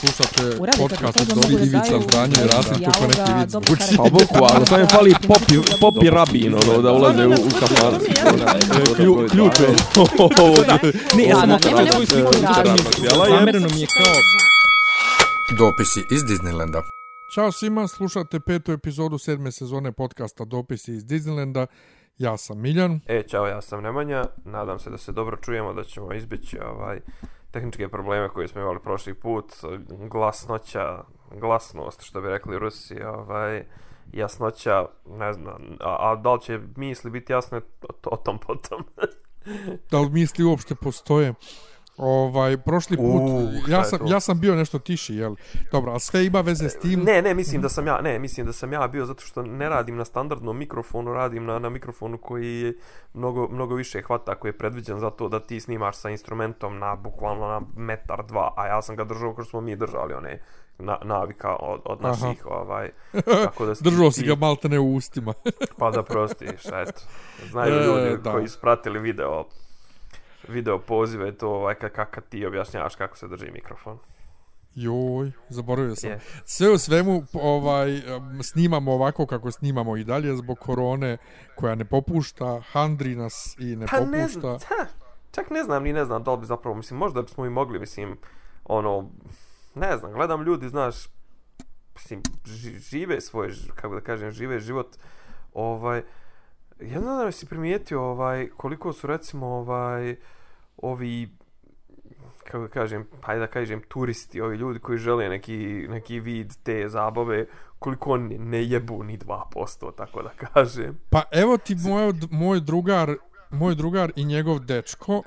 slušate podcast od Dobri Ivica Zdanje i Rasim kako neki vid zvuči. Pa boku, ali sam je fali popi, popi rabin, ono, da ulaze u, u kafan. Ključ je. Ne, ja sam okrenula svoju sliku Zamereno mi je kao... Dopisi iz Disneylanda. Ćao svima, slušate petu epizodu sedme sezone podcasta Dopisi iz Disneylanda. Ja sam Miljan. E, čao, ja sam Nemanja. Nadam se da se dobro čujemo, da ćemo izbjeći ovaj, tehničke probleme koje smo imali prošli put. Glasnoća, glasnost, što bi rekli Rusi, ovaj, jasnoća, ne znam. A, a da li će misli biti jasne, o, o tom potom. da li misli uopšte postoje? Ovaj, prošli put, U, šta ja, je sam, ja sam bio nešto tiši, jel? Dobro, a sve ima veze s tim? Ne, ne, mislim da sam ja, ne, mislim da sam ja bio zato što ne radim na standardnom mikrofonu, radim na, na mikrofonu koji je mnogo, mnogo više hvata, koji je predviđen za to da ti snimaš sa instrumentom na bukvalno na metar dva, a ja sam ga držao kao smo mi držali one na, navika od, od Aha. naših, ovaj, tako da si Držao si ga maltene u ustima. Pa da prostiš, eto. Znaju E, ljudi da. koji su pratili video, video pozive, to ovaj, kad ti objašnjavaš kako se drži mikrofon. Joj, zaboravio sam. Je. Sve u svemu ovaj snimamo ovako kako snimamo i dalje zbog korone koja ne popušta, handri nas i ne Pa ne popušta. znam, ha, čak ne znam, ni ne znam da li bi zapravo, mislim, možda bismo i mogli, mislim, ono, ne znam, gledam ljudi, znaš, mislim, ži- žive svoje, kako da kažem, žive život, ovaj, ja ne znam da si primijetio, ovaj, koliko su, recimo, ovaj, ovi, kako da kažem, pa da kažem, turisti, ovi ljudi koji žele neki, neki vid te zabave, koliko oni ne jebu ni 2%, tako da kažem. Pa evo ti moj, moj drugar, moj drugar i njegov dečko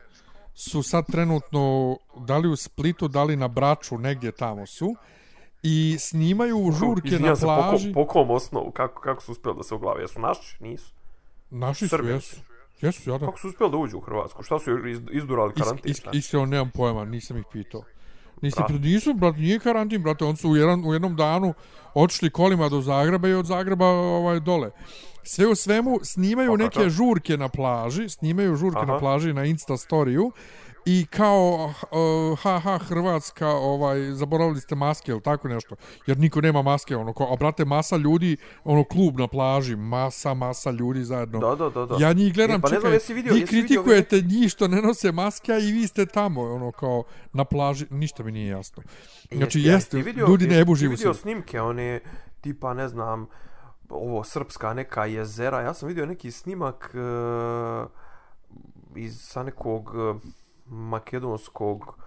su sad trenutno da li u Splitu, da li na Braču, negdje tamo su i snimaju žurke na Izvinjam se, po, plaži. ko, po kom osnovu, kako, kako su uspjeli da se uglave? Jesu naši? Nisu. Naši su, Srbi. jesu. Jesu, ja da. Kako su uspjeli da uđu u Hrvatsku? Šta su iz, izdurali Is, karantin? is, šta? iskreno nemam pojma, nisam ih pitao. Niste Brate. pred nisu, brat, nije karantin, brate, oni su u, jedan, u jednom danu otišli kolima do Zagreba i od Zagreba ovaj dole. Sve u svemu snimaju Pa neke žurke na plaži, snimaju žurke Aha. na plaži na Insta storiju i kao uh, ha ha Hrvatska ovaj zaboravili ste maske ili tako nešto jer niko nema maske ono kao a brate masa ljudi ono klub na plaži masa masa ljudi zajedno Da, da, da, da. Ja njih gledam, E, pa ne znam, čekaj, jesi vidio- vi jesi vidio kritikujete njih što ne nose maske, a i vi ste tamo, ono, kao, na plaži, ništa mi nije jasno. Znači, jeste, jesi vidio- ljudi ne živu vidio snimke, one, tipa, ne znam, ovo srpska neka jezera. Ja sam vidio neki snimak uh, iz sa nekog uh, makedonskog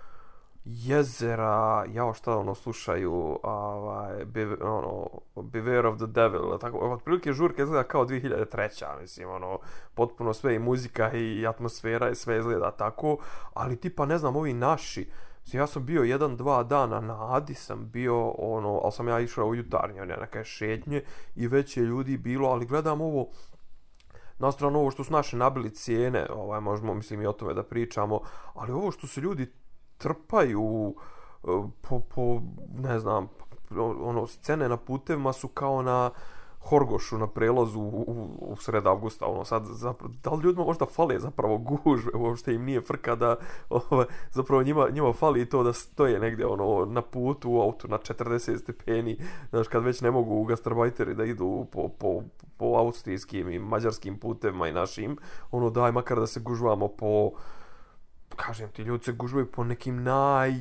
jezera, jao šta ono slušaju, ovaj, be, ono, Beware of the Devil, tako, otprilike žurka izgleda kao 2003. mislim, ono, potpuno sve i muzika i atmosfera i sve izgleda tako, ali tipa, ne znam, ovi naši, Mislim, ja sam bio jedan, dva dana na Adi sam bio, ono, ali sam ja išao u jutarnje, one neke šetnje i već je ljudi bilo, ali gledam ovo, na stranu ovo što su naše nabili cijene, ovaj, možemo, mislim, i o tome da pričamo, ali ovo što se ljudi trpaju e, po, po ne znam, ono, scene na putevima su kao na Horgošu na prelazu u, u, u sred avgusta, ono sad, zapravo, da li ljudima možda fale zapravo gužve, uopšte im nije frka da, ovaj, zapravo njima, njima fali to da stoje negdje, ono, na putu u autu na 40 stepeni, znaš, kad već ne mogu gastarbajteri da idu po, po, po austrijskim i mađarskim putevima i našim, ono, daj makar da se gužvamo po, kažem ti, ljudi se gužvaju po nekim naj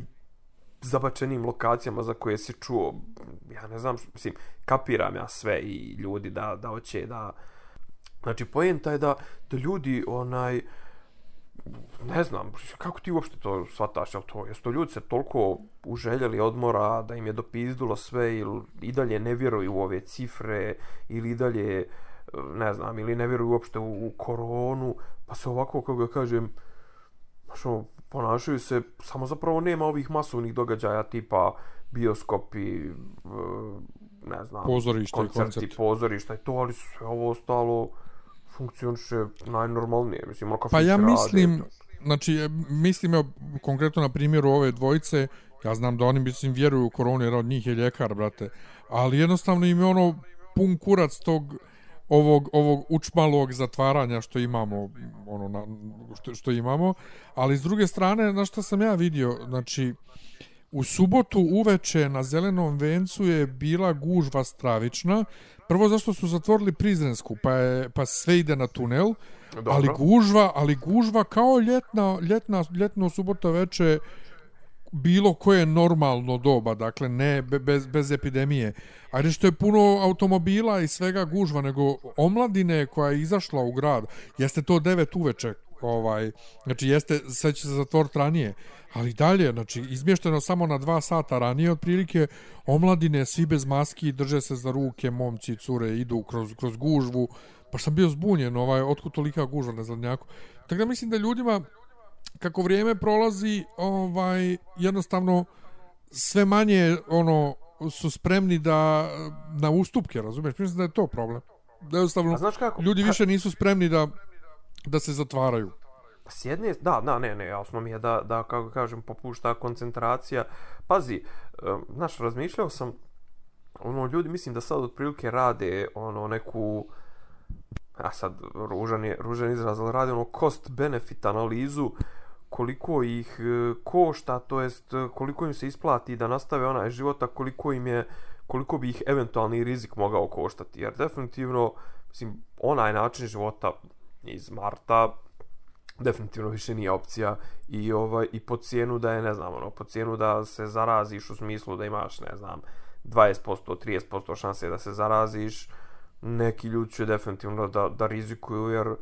zabačenim lokacijama za koje si čuo, ja ne znam, mislim, kapiram ja sve i ljudi da, da hoće da... Znači, pojenta je da, da ljudi, onaj, ne znam, kako ti uopšte to shvataš, jel to, jesu to ljudi se toliko uželjeli odmora da im je dopizdilo sve ili i dalje ne vjeruju u ove cifre ili i dalje, ne znam, ili ne vjeruju uopšte u, u koronu, pa se ovako, kako ga kažem, što ponašaju se, samo zapravo nema ovih masovnih događaja tipa bioskopi, e, ne znam, Pozorišta i koncerti, koncerti. pozorišta i to, ali sve ovo ostalo funkcioniše najnormalnije. Mislim, ono Pa ja mislim, znači, e, mislim, evo, konkretno na primjeru ove dvojice, ja znam da oni, mislim, vjeruju u koronu, jer od njih je ljekar, brate, ali jednostavno im je ono pun kurac tog ovog ovog učmalog zatvaranja što imamo ono na, što, što imamo ali s druge strane na što sam ja vidio znači u subotu uveče na Zelenom vencu je bila gužva stravična. Prvo zašto su zatvorili Prizrensku, pa, je, pa sve ide na tunel. Dobro. Ali gužva, ali gužva kao ljetna, ljetna, ljetno subota veče bilo koje normalno doba, dakle ne bez, bez epidemije. A što je puno automobila i svega gužva, nego omladine koja je izašla u grad, jeste to devet uveče, ovaj, znači jeste, sve će se zatvoriti ranije, ali dalje, znači izmješteno samo na dva sata ranije, otprilike omladine, svi bez maski, drže se za ruke, momci cure, idu kroz, kroz gužvu, pa sam bio zbunjen, ovaj, otkud tolika gužva na zadnjaku. Tako da mislim da ljudima, kako vrijeme prolazi, ovaj jednostavno sve manje ono su spremni da na ustupke, razumiješ? Mislim da je to problem. Da jednostavno znaš kako? ljudi više nisu spremni da da se zatvaraju. Pa S jedne, da, da, ne, ne, jasno mi je da, da kako kažem, popušta koncentracija. Pazi, em, znaš, razmišljao sam, ono, ljudi mislim da sad otprilike rade, ono, neku, a sad, ružan je, ružan izraz, ali rade ono cost-benefit analizu koliko ih e, košta, to jest e, koliko im se isplati da nastave onaj života, koliko im je, koliko bi ih eventualni rizik mogao koštati. Jer definitivno, mislim, onaj način života iz Marta definitivno više nije opcija i ovaj i po cijenu da je ne znam ono po cijenu da se zaraziš u smislu da imaš ne znam 20% 30% šanse da se zaraziš neki ljudi će definitivno da, da rizikuju jer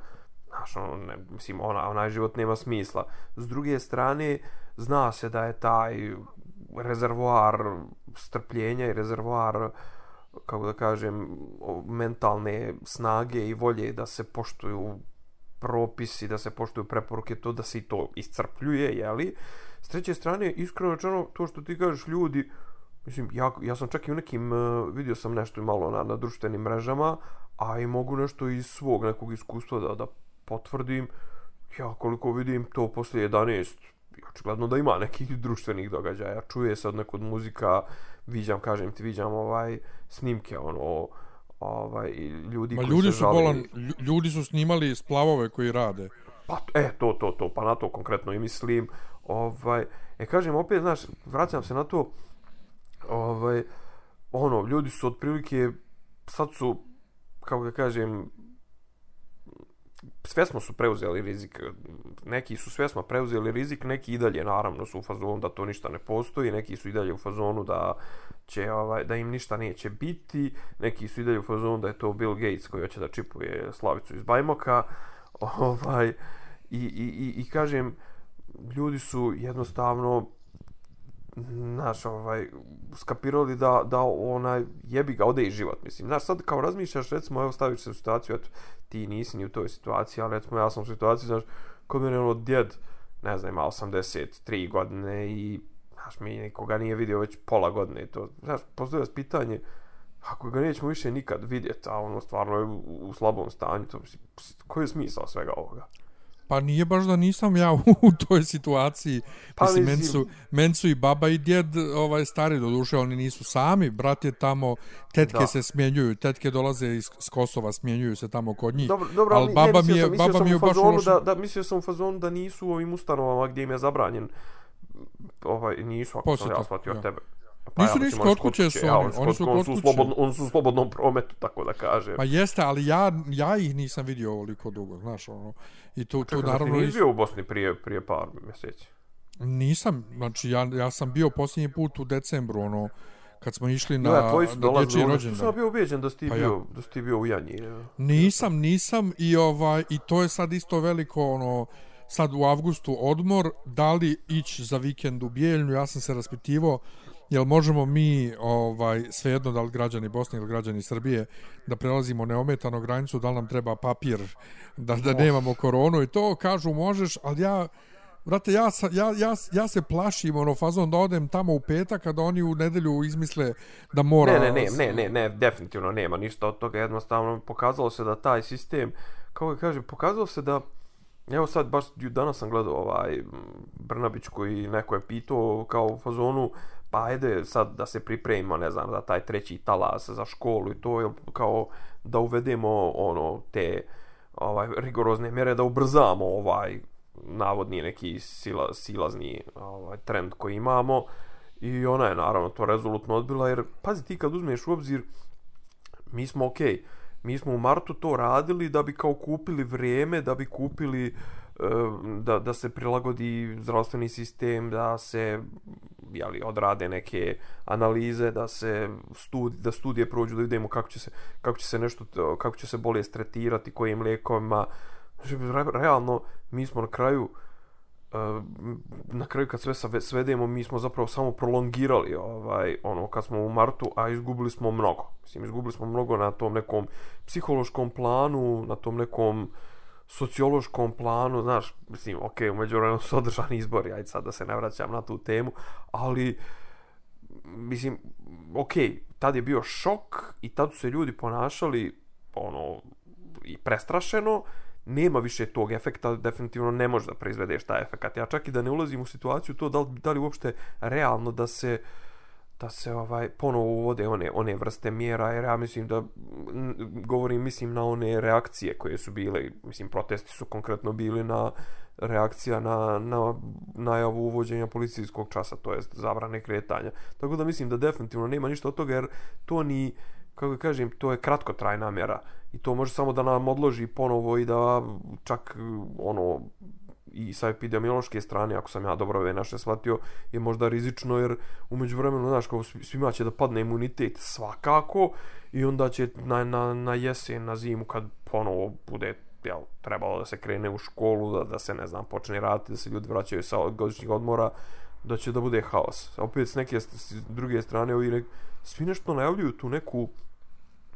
znaš, ono, ne, mislim, ona, onaj život nema smisla. S druge strane, zna se da je taj rezervoar strpljenja i rezervoar kako da kažem, mentalne snage i volje da se poštuju propisi, da se poštuju preporuke, to da se i to iscrpljuje, jeli? S treće strane, iskreno rečeno, to što ti kažeš ljudi, mislim, ja, ja sam čak i u nekim, e, vidio sam nešto i malo na, na društvenim mrežama, a i mogu nešto iz svog nekog iskustva da, da potvrdim. Ja koliko vidim to poslije 11, očigledno da ima nekih društvenih događaja. Čuje se od nekog muzika, viđam, kažem ti, viđam ovaj snimke, ono, ovaj, ljudi Ma koji ljudi se su žale. bolan, lju- ljudi su snimali splavove koji rade. Pa, e, to, to, to, pa na to konkretno i mislim. Ovaj, e, kažem, opet, znaš, vraćam se na to, ovaj, ono, ljudi su otprilike, sad su, kako ga kažem, svjesno su preuzeli rizik. Neki su svjesno preuzeli rizik, neki i dalje naravno su u fazonu da to ništa ne postoji, neki su i dalje u fazonu da će ovaj da im ništa neće biti, neki su i dalje u fazonu da je to Bill Gates koji hoće da čipuje Slavicu iz Bajmoka. Ovaj i, i, i, i kažem ljudi su jednostavno znaš, ovaj, skapirali da, da onaj, jebi ga, ode i život, mislim. Znaš, sad kao razmišljaš, recimo, evo staviš se u situaciju, eto, ti nisi ni u toj situaciji, ali recimo ja sam u situaciji, znaš, kod mene je ono djed, ne znam, ima 83 godine i, znaš, mi nikoga nije vidio već pola godine i to, znaš, postoje vas pitanje, ako ga nećemo više nikad vidjeti, a ono stvarno je u, u slabom stanju, to, koji je smisao svega ovoga? Pa nije baš da nisam ja u toj situaciji. Pa Mislim, men mislim- su, men su i baba i djed ovaj, stari do duše, oni nisu sami. Brat je tamo, tetke Da. se smjenjuju, tetke dolaze iz s Kosova, smjenjuju se tamo kod njih. Dobro, dobro, ali ali baba mi je, sam, mislio baba sam mi je baš loša. da, da, mislio sam u fazonu da nisu u ovim ustanovama gdje im je zabranjen ovaj, nisu, ako sam Posjeta, ja shvatio ja. od tebe. Nisu, ja, nisu, kod oni kuće su ja, oni, oni su kod- kuće. slobodno, oni su u slobodnom prometu, tako da kažem. Pa jeste, ali ja, ja ih nisam vidio ovoliko dugo, znaš, ono. I tu, tu Čekaj, ti naravno... nisi is- bio u Bosni prije, prije par mjeseci? Nisam, znači ja, ja sam bio posljednji put u decembru, ono, kad smo išli na, ja, tvoji su na dolazili dječji ovdje, rođendan. što sam bio ubijeđen da si ti Pa ja. bio, da si ti bio u Janji. ja. Nisam, nisam i ovaj i to je sad isto veliko ono sad u avgustu odmor, da li ići za vikend u Bijeljnu, ja sam se raspitivao jel možemo mi ovaj svejedno da li građani Bosne ili građani Srbije da prelazimo neometano granicu, da li nam treba papir da da nemamo koronu i to kažu možeš, ali ja Brate, ja, sa, ja, ja, ja se plašim ono fazon da odem tamo u petak kada oni u nedelju izmisle da mora... Ne, ne, ne, ne, ne, ne, definitivno nema ništa od toga, jednostavno pokazalo se da taj sistem, kako ga kažem, pokazalo se da, evo sad baš danas sam gledao ovaj Brnabić koji neko je pitao kao u fazonu, pa ajde sad da se pripremimo, ne znam, za taj treći talas za školu i to je kao da uvedemo ono te ovaj rigorozne mjere da ubrzamo ovaj navodni neki sila, silazni ovaj, trend koji imamo. I ona je naravno to rezolutno odbila jer, pazi ti kad uzmeš u obzir, mi smo okej, okay, mi smo u martu to radili da bi kao kupili vrijeme, da bi kupili e, da, da se prilagodi zdravstveni sistem, da se jeli, odrade neke analize, da se studi, da studije prođu, da vidimo kako će se, kako će se nešto, kako će se bolje stretirati, kojim lijekovima. Znači, realno, mi smo na kraju, Uh, Eh, na kraju kad sve svedemo mi smo zapravo samo prolongirali ovaj ono kad smo u martu a izgubili smo mnogo. Mislim izgubili smo mnogo na tom nekom psihološkom planu na tom nekom sociološkom planu znaš mislim ok, u međuvremenu su održani izbori ajde sad da se ne vraćam na tu temu ali mislim ok, tad je bio šok i tad su se ljudi ponašali ono i prestrašeno nema više tog efekta, definitivno ne može da proizvedeš taj efekt. Ja čak i da ne ulazim u situaciju to da li, da li uopšte realno da se da se ovaj ponovo uvode one one vrste mjera jer ja mislim da govorim mislim na one reakcije koje su bile. Mislim protesti su konkretno bili na reakcija na na najavu uvođenja policijskog časa to jest zabrane kretanja. Tako da mislim da definitivno nema ništa od toga jer to ni kako kažem to je kratkotrajna mjera i to može samo da nam odloži ponovo i da čak ono i sa epidemiološke strane, ako sam ja dobro ove naše shvatio, je možda rizično jer umeđu vremenu, znaš, kao svima će da padne imunitet svakako i onda će na, na, na jesen, na zimu, kad ponovo bude jel, trebalo da se krene u školu, da, da se, ne znam, počne raditi, da se ljudi vraćaju sa godišnjih odmora, da će da bude haos. Opet s neke s druge strane, ovi nek, svi nešto najavljuju tu neku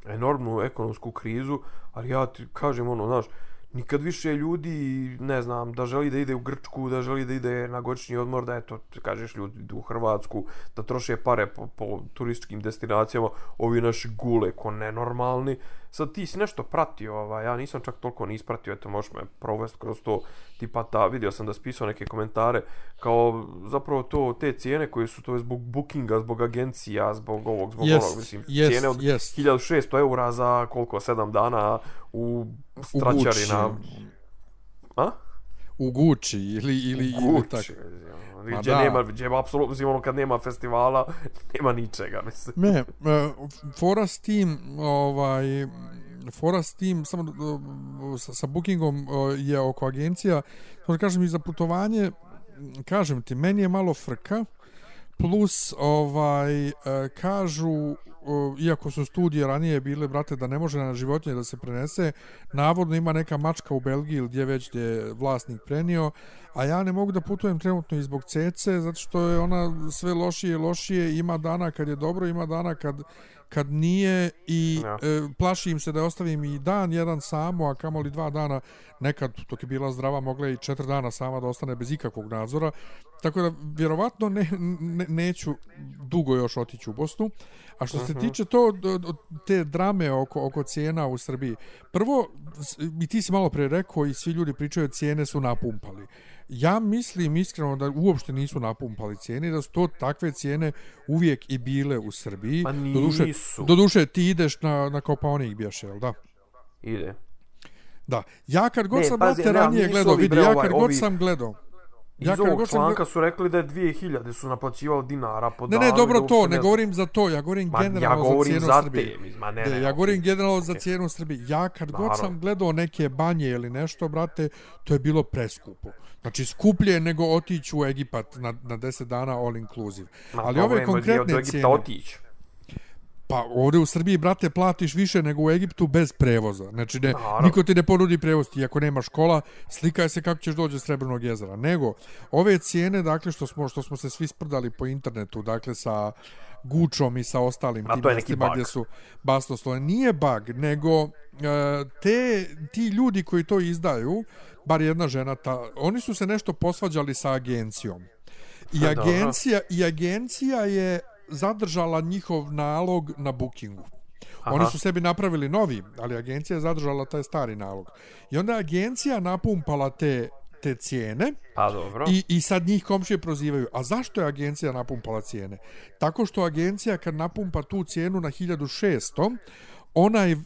enormnu ekonomsku krizu, ali ja ti kažem ono, znaš, nikad više ljudi, ne znam, da želi da ide u Grčku, da želi da ide na godišnji odmor, da eto, kažeš ljudi idu u Hrvatsku, da troše pare po, po turističkim destinacijama, ovi naši gule ko nenormalni. Sad ti si nešto pratio, ovaj, ja nisam čak toliko ni ispratio, eto možeš me provesti kroz to, tipa ta, vidio sam da spisao neke komentare, kao zapravo to, te cijene koje su to je zbog bookinga, zbog agencija, zbog ovog, zbog yes, onog, mislim, yes, cijene od yes. 1600 eura za koliko, 7 dana u straćari na... A? U Gucci ili, ili, u Gucci, ili tako. Gdje nema, gdje apsolutno, mislim, ono kad nema festivala, nema ničega, mislim. Ne, uh, fora s tim, ovaj, fora s tim, samo uh, sa, sa bookingom uh, je oko agencija, to da kažem i za putovanje, kažem ti, meni je malo frka, plus ovaj e, kažu iako su studije ranije bile, brate, da ne može na životinje da se prenese, navodno ima neka mačka u Belgiji ili gdje već gdje je vlasnik prenio, a ja ne mogu da putujem trenutno i zbog cece, zato što je ona sve lošije i lošije, ima dana kad je dobro, ima dana kad, kad nije i ja. e, plašim se da ostavim i dan jedan samo, a kamoli dva dana, nekad, dok je bila zdrava, mogla i četiri dana sama da ostane bez ikakvog nadzora, tako da vjerovatno ne, ne, neću dugo još otići u Bosnu, A što se mhm. tiče to te drame oko oko cijena u Srbiji. Prvo i ti si malo pre rekao i svi ljudi pričaju cijene su napumpali. Ja mislim iskreno da uopšte nisu napumpali cijene, da su to takve cijene uvijek i bile u Srbiji. Pa nisu. Do duše ti ideš na, na Kopaonik bješe, jel da? Ide. Da. Ja kad god ne, sam pazi, ranije gledao, vidi, ja kad ovaj, god sam gledao, Ja Iz ovog članka su rekli da je 2000 su naplaćivali dinara po danu. Ne, ne, dobro to, ne govorim za to, ja govorim ma, generalno ja govorim za cijenu za Srbije. Te, ma, ne, ne, ja govorim generalno okay. za cijenu Srbije. Ja kad Naravno. god sam gledao neke banje ili nešto, brate, to je bilo preskupo. Znači, skuplje nego otići u Egipat na, na 10 dana all inclusive. Ma, Ali ove konkretne cijene... Otići. Pa ovdje u Srbiji, brate, platiš više nego u Egiptu bez prevoza. Znači, ne, niko ti ne ponudi prevoz. Ti ako nema škola, slikaj se kako ćeš doći iz Srebrnog jezera. Nego, ove cijene, dakle, što smo, što smo se svi sprdali po internetu, dakle, sa Gučom i sa ostalim tim mjestima gdje su basnosloje. Nije bug, nego uh, te, ti ljudi koji to izdaju, bar jedna žena, ta, oni su se nešto posvađali sa agencijom. I agencija, i agencija je zadržala njihov nalog na bookingu. Aha. Oni su sebi napravili novi, ali agencija je zadržala taj stari nalog. I onda agencija napumpala te te cijene. Pa dobro. I, I sad njih komšije prozivaju. A zašto je agencija napumpala cijene? Tako što agencija kad napumpa tu cijenu na 1600, onaj, uh,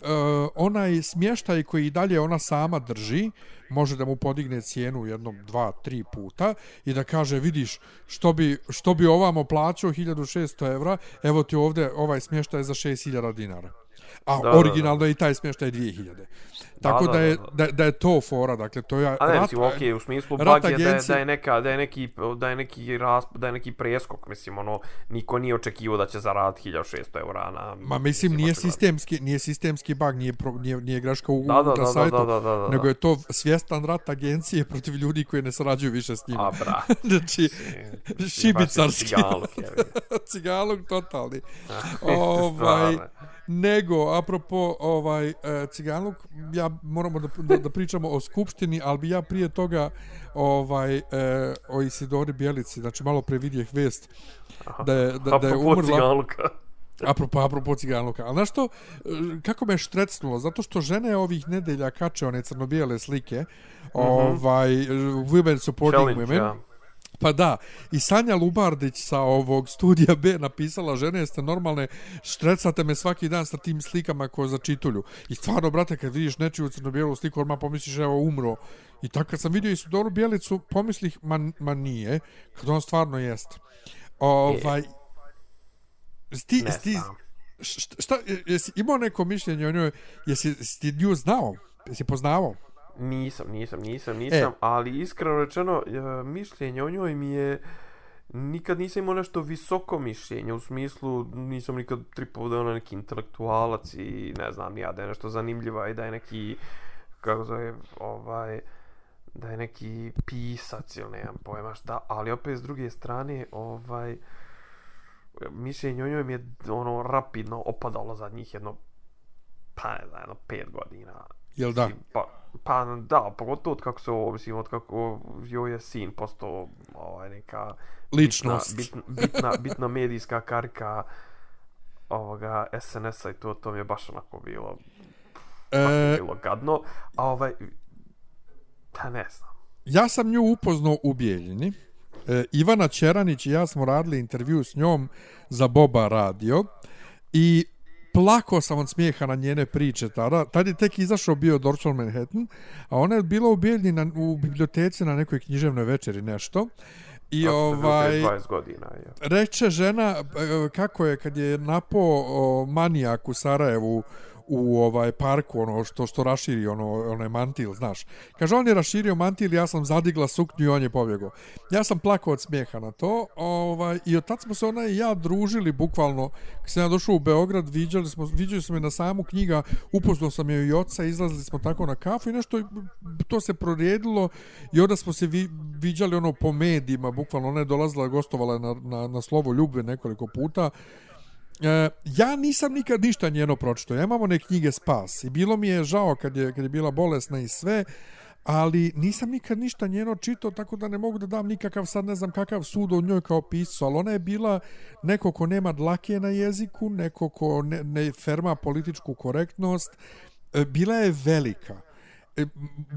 onaj smještaj koji dalje ona sama drži, može da mu podigne cijenu jednom, dva, tri puta i da kaže, vidiš, što bi, što bi ovamo plaćao 1600 evra, evo ti ovdje ovaj smještaj za 6000 dinara. A Da, originalno je i taj smještaj 2000. Tako da, da, da, je, da, da, da je to fora, dakle, to je... A ne, rat- mislim, okej, u smislu bug je da, je- da je neka, da je neki, da je neki rasp, da je neki preskok, mislim, ono, niko nije očekivao da će zaraditi 1600 eura na... Ma mislim nije očigledno. sistemski, nije sistemski bug, nije pro, nije, nije greška u Da, da, da, da, sajtu, da, da, da, da. nego je to svjestan rat agencije protiv ljudi koji ne sarađuju više s njima. A, brat. znači, šibicarski. Cigaluk, je. cigalog totalni. ovaj. Nego, apropo ovaj, e, cigalog, ja moramo da, da, da pričamo o skupštini, ali bi ja prije toga ovaj, e, o Isidori Bjelici, znači malo pre vidjeh vest da je, da, da je umrla... cigaluka. Apropo, apropo ciganuka. Ali znaš što, e, kako me štrecnulo? Zato što žene ovih nedelja kače one crno-bijele slike, ovaj, women supporting Challenge, women. ja. Pa da, i Sanja Lubardić sa ovog studija B napisala žene jeste normalne, štrecate me svaki dan sa tim slikama koje za čitulju. I stvarno, brate, kad vidiš nečiju crno-bijelu sliku, odmah pomisliš, evo, umro. I tako kad sam vidio Isidoru Bjelicu, pomislih, ma, ma nije, kad on stvarno jeste. Ovaj, sti, sti, šta, šta, jesi imao neko mišljenje o njoj, jesi, jesi ti nju znao, jesi poznavao? Nisam, nisam, nisam, nisam, E. ali iskreno rečeno, e, mišljenje o njoj mi je nikad nisam imao nešto visoko mišljenje, u smislu nisam nikad tripao da je ona neki intelektualac i ne znam ja da je nešto zanimljiva i da je neki, kako zove, ovaj, da je neki pisac ili nemam pojma šta, ali opet s druge strane, ovaj, mišljenje o njoj mi je ono rapidno opadalo zadnjih jedno, pa ne znam, jedno pet godina. Jel da? Pa, pa da, pogotovo od kako se ovo, mislim, od kako joj je sin postao ovaj, neka Ličnost. bitna, bitna, bitna, bitna medijska karika ovoga SNS-a i to, to mi je baš onako bilo, baš mi je E, bilo gadno. A ovaj, pa ne znam. ja sam nju upoznao u Bijeljini. E, Ivana Ćeranić i ja smo radili intervju s njom za Boba radio i plako sam od smijeha na njene priče tada. Tad je tek izašao bio Dorchel Manhattan, a ona je bila u Bijeljini na, u biblioteci na nekoj književnoj večeri nešto. I bili ovaj... prije 20 godina. Je. reče žena e, kako je kad je napo o, manijak u Sarajevu u ovaj parku ono što što raširi ono onaj mantil znaš. Kaže on je raširio mantil ja sam zadigla suknju i on je pobjegao. Ja sam plakao od smijeha na to ovaj i od tad smo se ona i ja družili bukvalno. Kad sam ja došao u Beograd viđali smo viđali smo je na samu knjiga upoznao sam je i oca izlazili smo tako na kafu i nešto to se prorijedilo i onda smo se vi, viđali ono po medijima bukvalno. Ona je dolazila gostovala na, na, na slovo ljubve nekoliko puta E, ja nisam nikad ništa njeno pročito. Ja imam one knjige Spas i bilo mi je žao kad je, kad je bila bolesna i sve, ali nisam nikad ništa njeno čitao, tako da ne mogu da dam nikakav, sad ne znam kakav sud o njoj kao piscu, ali ona je bila neko ko nema dlake na jeziku, neko ko ne, ne ferma političku korektnost, E, bila je velika. E,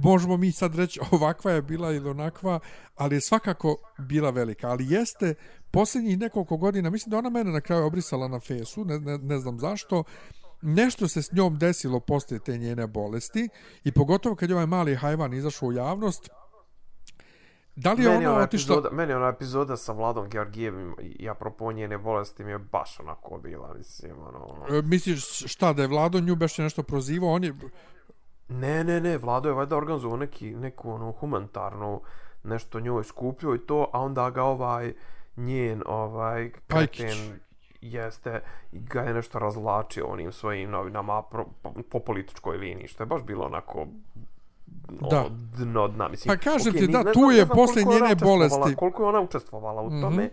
možemo mi sad reći ovakva je bila ili onakva, ali je svakako bila velika. Ali jeste posljednjih nekoliko godina, mislim da ona mene na kraju obrisala na fesu, ne, ne, ne znam zašto, nešto se s njom desilo poslije te njene bolesti i pogotovo kad je ovaj mali hajvan izašao u javnost, da li je Meni ona ona, otišla... epizoda, meni ona epizoda sa Vladom Georgijevim i apropo njene bolesti mi je baš onako bila, mislim, ono. E, Misliš šta, da je Vlado nju beš nešto prozivao, on je... Ne, ne, ne, Vlado je valjda organizovao neki, neku ono humanitarnu nešto njoj skupljio i to, a onda ga ovaj njen ovaj kreten jeste i ga je nešto razlačio onim svojim novinama pro, po, po političkoj liniji, što je baš bilo onako Da. ono, dno dna. Mislim, Pa kažem okej, ti, da, tu je posle njene bolesti- Koliko je ona učestvovala u Mhm. tome,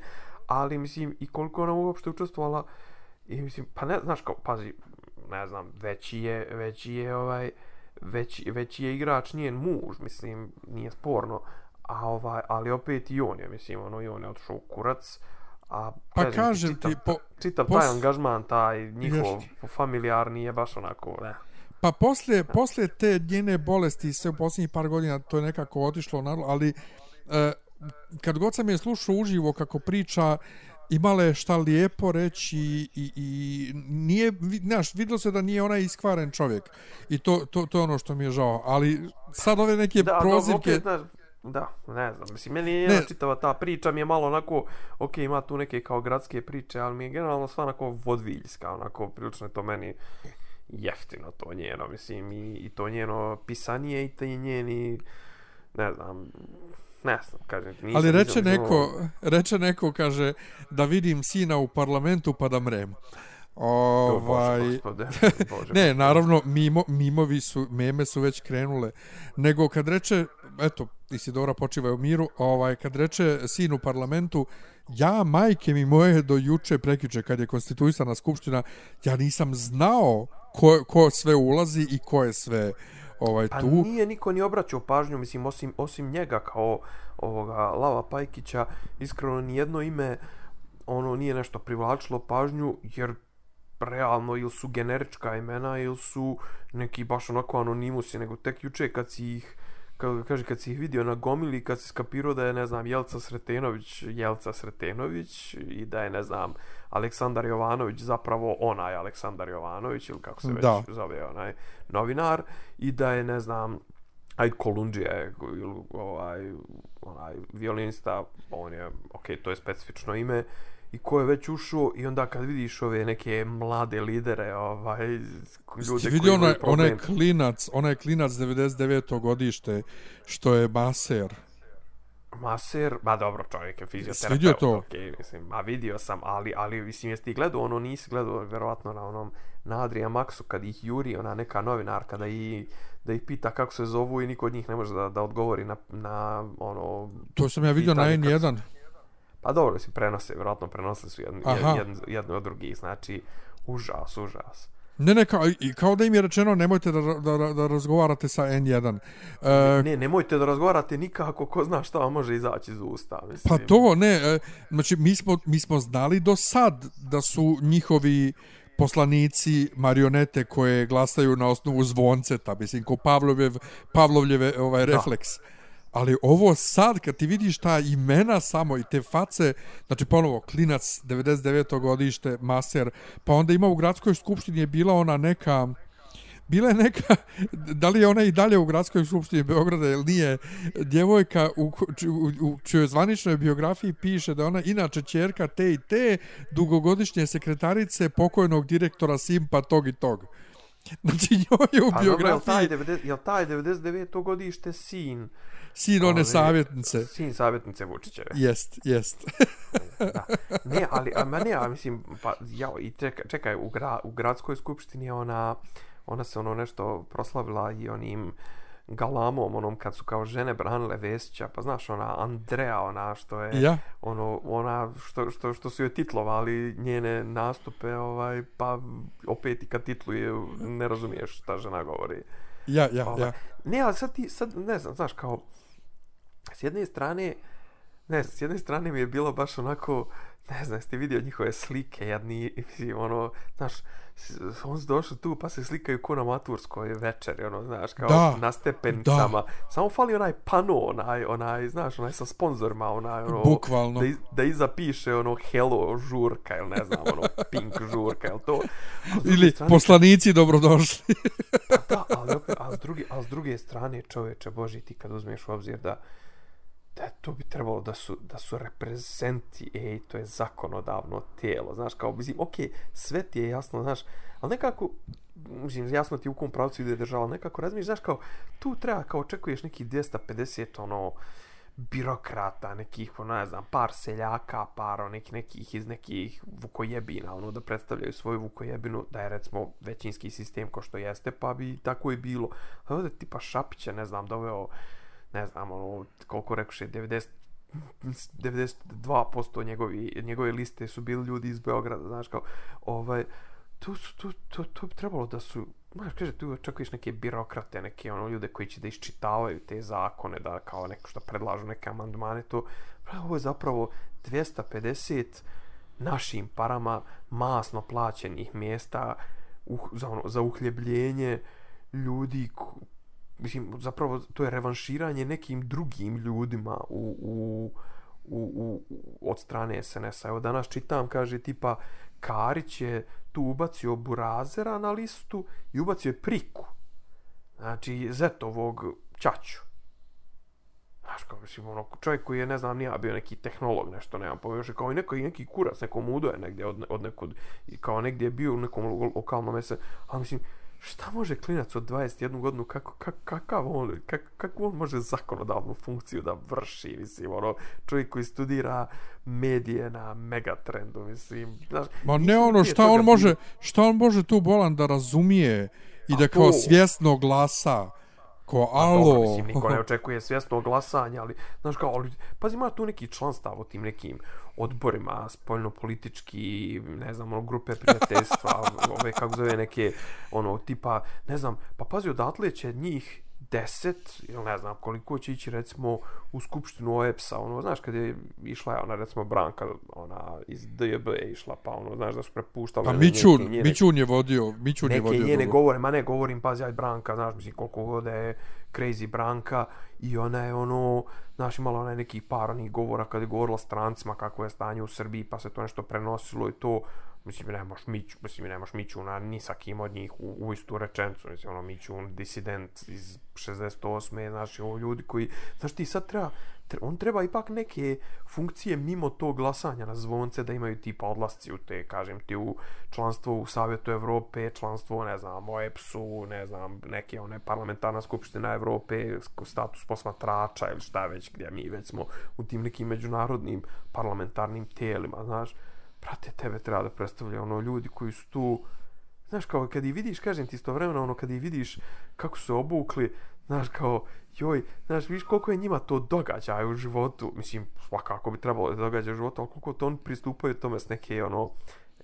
ali mislim i koliko je ona uopšte učestvovala i mislim, pa ne, znaš kao, pazi, ne znam, veći je, veći je ovaj, veći, veći je igrač njen muž, mislim, nije sporno, a ovaj, ali opet i on je, mislim, ono, i on je otišao u kurac, a Pa kažem kažem čitav, ti, po- čitav pos- taj angažman, taj njihov Jeste. familijarni je baš onako, ne. Pa poslije, poslije te njene bolesti sve u posljednjih par godina to je nekako otišlo ali e, kad god sam je slušao uživo kako priča imala je šta lijepo reći i, i, i nije, znaš, videlo se da nije ona iskvaren čovjek. I to, to, to je ono što mi je žao. Ali sad ove neke Da, prozivke... opet, znaš, da, ne znam, mislim, meni je Ne. čitava ta priča mi je malo onako, ok, ima tu neke kao gradske priče, ali mi je generalno sva onako vodviljska, onako, prilično je to meni jeftino to njeno, mislim, i, i to njeno pisanje i te njeni, ne znam, ne znam, kažem ti, nisam, Ali reče nisam, neko, reče neko, kaže, da vidim sina u parlamentu pa da mrem. Ovaj, Bože, gospode, Bože, ne, naravno, mimo, mimovi su, meme su već krenule. Nego kad reče, eto, Isidora počiva u miru, ovaj, kad reče sin u parlamentu, ja, majke mi moje, do juče, prekjuče, kad je konstituisana skupština, ja nisam znao ko, ko sve ulazi i ko je sve ovaj, Pa tu. nije niko ni obraćao pažnju, mislim, osim, osim njega kao ovoga Lava Pajkića, iskreno nijedno ime ono nije nešto privlačilo pažnju, jer realno ili su generička imena ili su neki baš onako anonimusi, nego tek juče kad si ih kako kaže, kad si ih vidio na gomili, kad si skapirao da je, ne znam, Jelca Sretenović, Jelca Sretenović i da je, ne znam, Aleksandar Jovanović zapravo onaj Aleksandar Jovanović ili kako se već Da. zove onaj novinar i da je, ne znam, Ajde Kolundžija je ili ovaj, onaj violinista, on je, ok, to je specifično ime, i ko je već ušao i onda kad vidiš ove neke mlade lidere, ovaj, ljude Ti koji vidio onaj, imaju problem. onaj klinac, onaj klinac 99. godište, što je maser. Maser, ba dobro, čovjek je Jesi vidio fizioterapeut, to? okej, mislim, a vidio sam, ali, ali, mislim, jesi ti gledao ono, nisi gledao, verovatno, na onom, na Adria Maxu, kad ih juri, ona neka novinarka, da ih, da ih pita kako se zovu i niko od njih ne može da, da odgovori na, na ono, To sam ja vidio na Pitanje kako N1. Pa dobro, mislim, prenose, vjerojatno prenose su jedni, Aha. jedni, jedni od drugih, znači, užas, užas. Ne, ne, kao, kao da im je rečeno nemojte da, da, da razgovarate sa N1. E, Ne, nemojte da razgovarate nikako, ko zna šta vam može izaći iz usta, mislim. pa to, ne, e, znači mi smo, mi smo znali do sad da su njihovi poslanici marionete koje glasaju na osnovu zvonceta, mislim, ko Pavlovjev, Pavlovljeve ovaj, refleks. Ali ovo sad, kad ti vidiš ta imena samo i te face, znači ponovo, klinac, 99. godište, maser, pa onda ima u gradskoj skupštini je bila ona neka, bila je neka, da li je ona i dalje u gradskoj skupštini Beograda ili nije, djevojka u, u, u čijoj zvaničnoj biografiji piše da ona inače čerka te i te dugogodišnje sekretarice pokojnog direktora Simpa tog i tog. Znači njoj je u Pa biografiji 90, jel taj 99. godište sin? sin one Ove, savjetnice. Sin savjetnice Vučićeve. Jest, jest. da. Ne, ali, a, ma ne, a mislim, pa, ja, i čekaj, čekaj u, gra, u gradskoj skupštini je ona, ona se ono nešto proslavila i onim galamom, onom kad su kao žene branile Vesića, pa znaš, ona Andrea, ona što je, Ja. ono, ona što, što, što su joj titlovali njene nastupe, ovaj, pa opet i kad titluje ne razumiješ šta žena govori. Ja, ja, Ovaj, ja. Ne, ali sad ti, sad ne znam, znaš, kao, s jedne strane, ne s jedne strane mi je bilo baš onako, ne znam, jeste vidio njihove slike, mislim, ono, znaš, on su došli tu pa se slikaju ko na maturskoj večeri, ono, znaš, kao Da, na stepenicama. Samo fali onaj pano, onaj, onaj, znaš, onaj sa sponzorima, onaj, ono, Bukvalno. da, iz, da iza piše, ono, hello žurka, ili ne znam, ono, pink žurka, ili to. Ili strane, poslanici dobrodošli. da, ali opet, a s druge, a s druge strane, čoveče Boži, ti kad uzmeš u obzir da da to bi trebalo da su, da su reprezenti, ej, to je zakonodavno tijelo, znaš, kao, mislim, okej, sve ti je jasno, znaš, ali nekako, mislim, jasno ti u kom pravcu ide država, ali nekako razmišljaš, znaš, kao, tu treba, kao, očekuješ neki 250, ono, birokrata, nekih, ono, ne znam, par seljaka, par ono, nekih, nekih iz nekih vukojebina, ono, da predstavljaju svoju vukojebinu, da je, recimo, većinski sistem ko što jeste, pa bi tako i bilo. A ovdje tipa Šapića, ne znam, doveo, ne znam, ono, koliko rekuše, 90 92% njegovi, njegove liste su bili ljudi iz Beograda, znaš, kao, ovaj, tu su, tu, to, to bi trebalo da su, znaš, kaže, tu očekuješ neke birokrate, neke ono ljude koji će da iščitavaju te zakone, da kao neko što predlažu neke amandmane, to, pa ovo je zapravo 250 našim parama masno plaćenih mjesta uh, za, ono, za uhljebljenje ljudi mislim, zapravo to je revanširanje nekim drugim ljudima u, u, u, u, od strane SNS-a. Evo danas čitam, kaže tipa Karić je tu ubacio Burazera na listu i ubacio je Priku. Znači, Zetovog Ćaću. Znaš, kao mislim, ono, čovjek koji je, ne znam, nije bio neki tehnolog, nešto, nemam pojma, još je kao i neko, i neki kurac, neko mudo je negdje od, od nekud, i kao negdje je bio u nekom lokalnom mese, ali mislim, šta može klinac od 21 godinu, kako, kak, kakav on, kak, kako on može zakonodavnu funkciju da vrši, mislim, ono, čovjek koji studira medije na megatrendu, mislim, znaš, Ma ne ono prije šta on može, šta on može tu bolan da razumije i A da kao to- svjesno glasa. Ko Pa alo. dobro, mislim, niko ne očekuje svjesno glasanje, ali, znaš kao, ali, pazi, ima tu neki članstav u tim nekim odborima, spoljnopolitički, ne znam, ono, grupe prijateljstva, ove, kako zove, neke, ono, tipa, ne znam, pa pazi, odatle će njih deset, ili ne znam koliko će ići recimo u skupštinu OEPS-a, ono, znaš, kad je išla ona, recimo, Branka, ona, iz DJB je išla, pa ono, znaš, da su prepuštali Pa Mićun, njene- Mićun je vodio, Mićun je neke vodio. njene govore, ma ne govorim, pazi, aj Branka, znaš, mislim, koliko god da je crazy Branka i ona je ono, znaš, imala ona neki par onih govora kad je govorila strancima kako je stanje u Srbiji, pa se to nešto prenosilo i to, mislim, nemaš Miću, mislim, nemaš Mićuna ni sa kim od njih u, u istu rečencu, mislim, ono, Mićun, disident iz 68. Znaš, ovo ljudi koji, znaš, ti sad treba, tre- on treba ipak neke funkcije mimo tog glasanja na zvonce da imaju tipa odlasci u te, kažem ti, u članstvo u Savjetu Evrope, članstvo, ne znam, o EPS-u, ne znam, neke one parlamentarna skupština Evrope, status posmatrača ili šta već, gdje mi već smo u tim nekim međunarodnim parlamentarnim tijelima, znaš, brate, tebe treba da predstavlja ono ljudi koji su tu, znaš, kao kad ih vidiš, kažem ti istovremeno, ono, kad ih vidiš kako su obukli, znaš, kao, joj, znaš, vidiš koliko je njima to događaja u životu, mislim, svakako bi trebalo da događa u životu, ali koliko to oni pristupaju tome s neke, ono,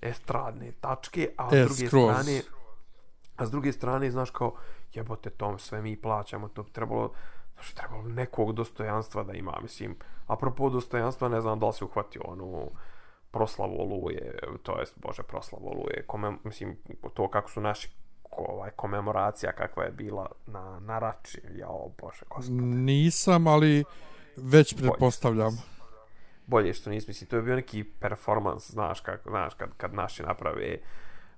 estradne tačke, a s E, druge skroz. strane, a s druge strane, znaš, kao, jebote, tom sve mi plaćamo, to bi trebalo, znaš, trebalo nekog dostojanstva da ima, mislim, apropo dostojanstva, ne znam da li se uhvatio onu proslavu oluje, to jest, bože, proslavu oluje, kome, mislim, to kako su naši ovaj, komemoracija kakva je bila na, na rači, jao, bože, gospode. Nisam, ali već pretpostavljam. bolje što nisi, mislim, to je bio neki performans, znaš, kako, znaš, kad, kad naši naprave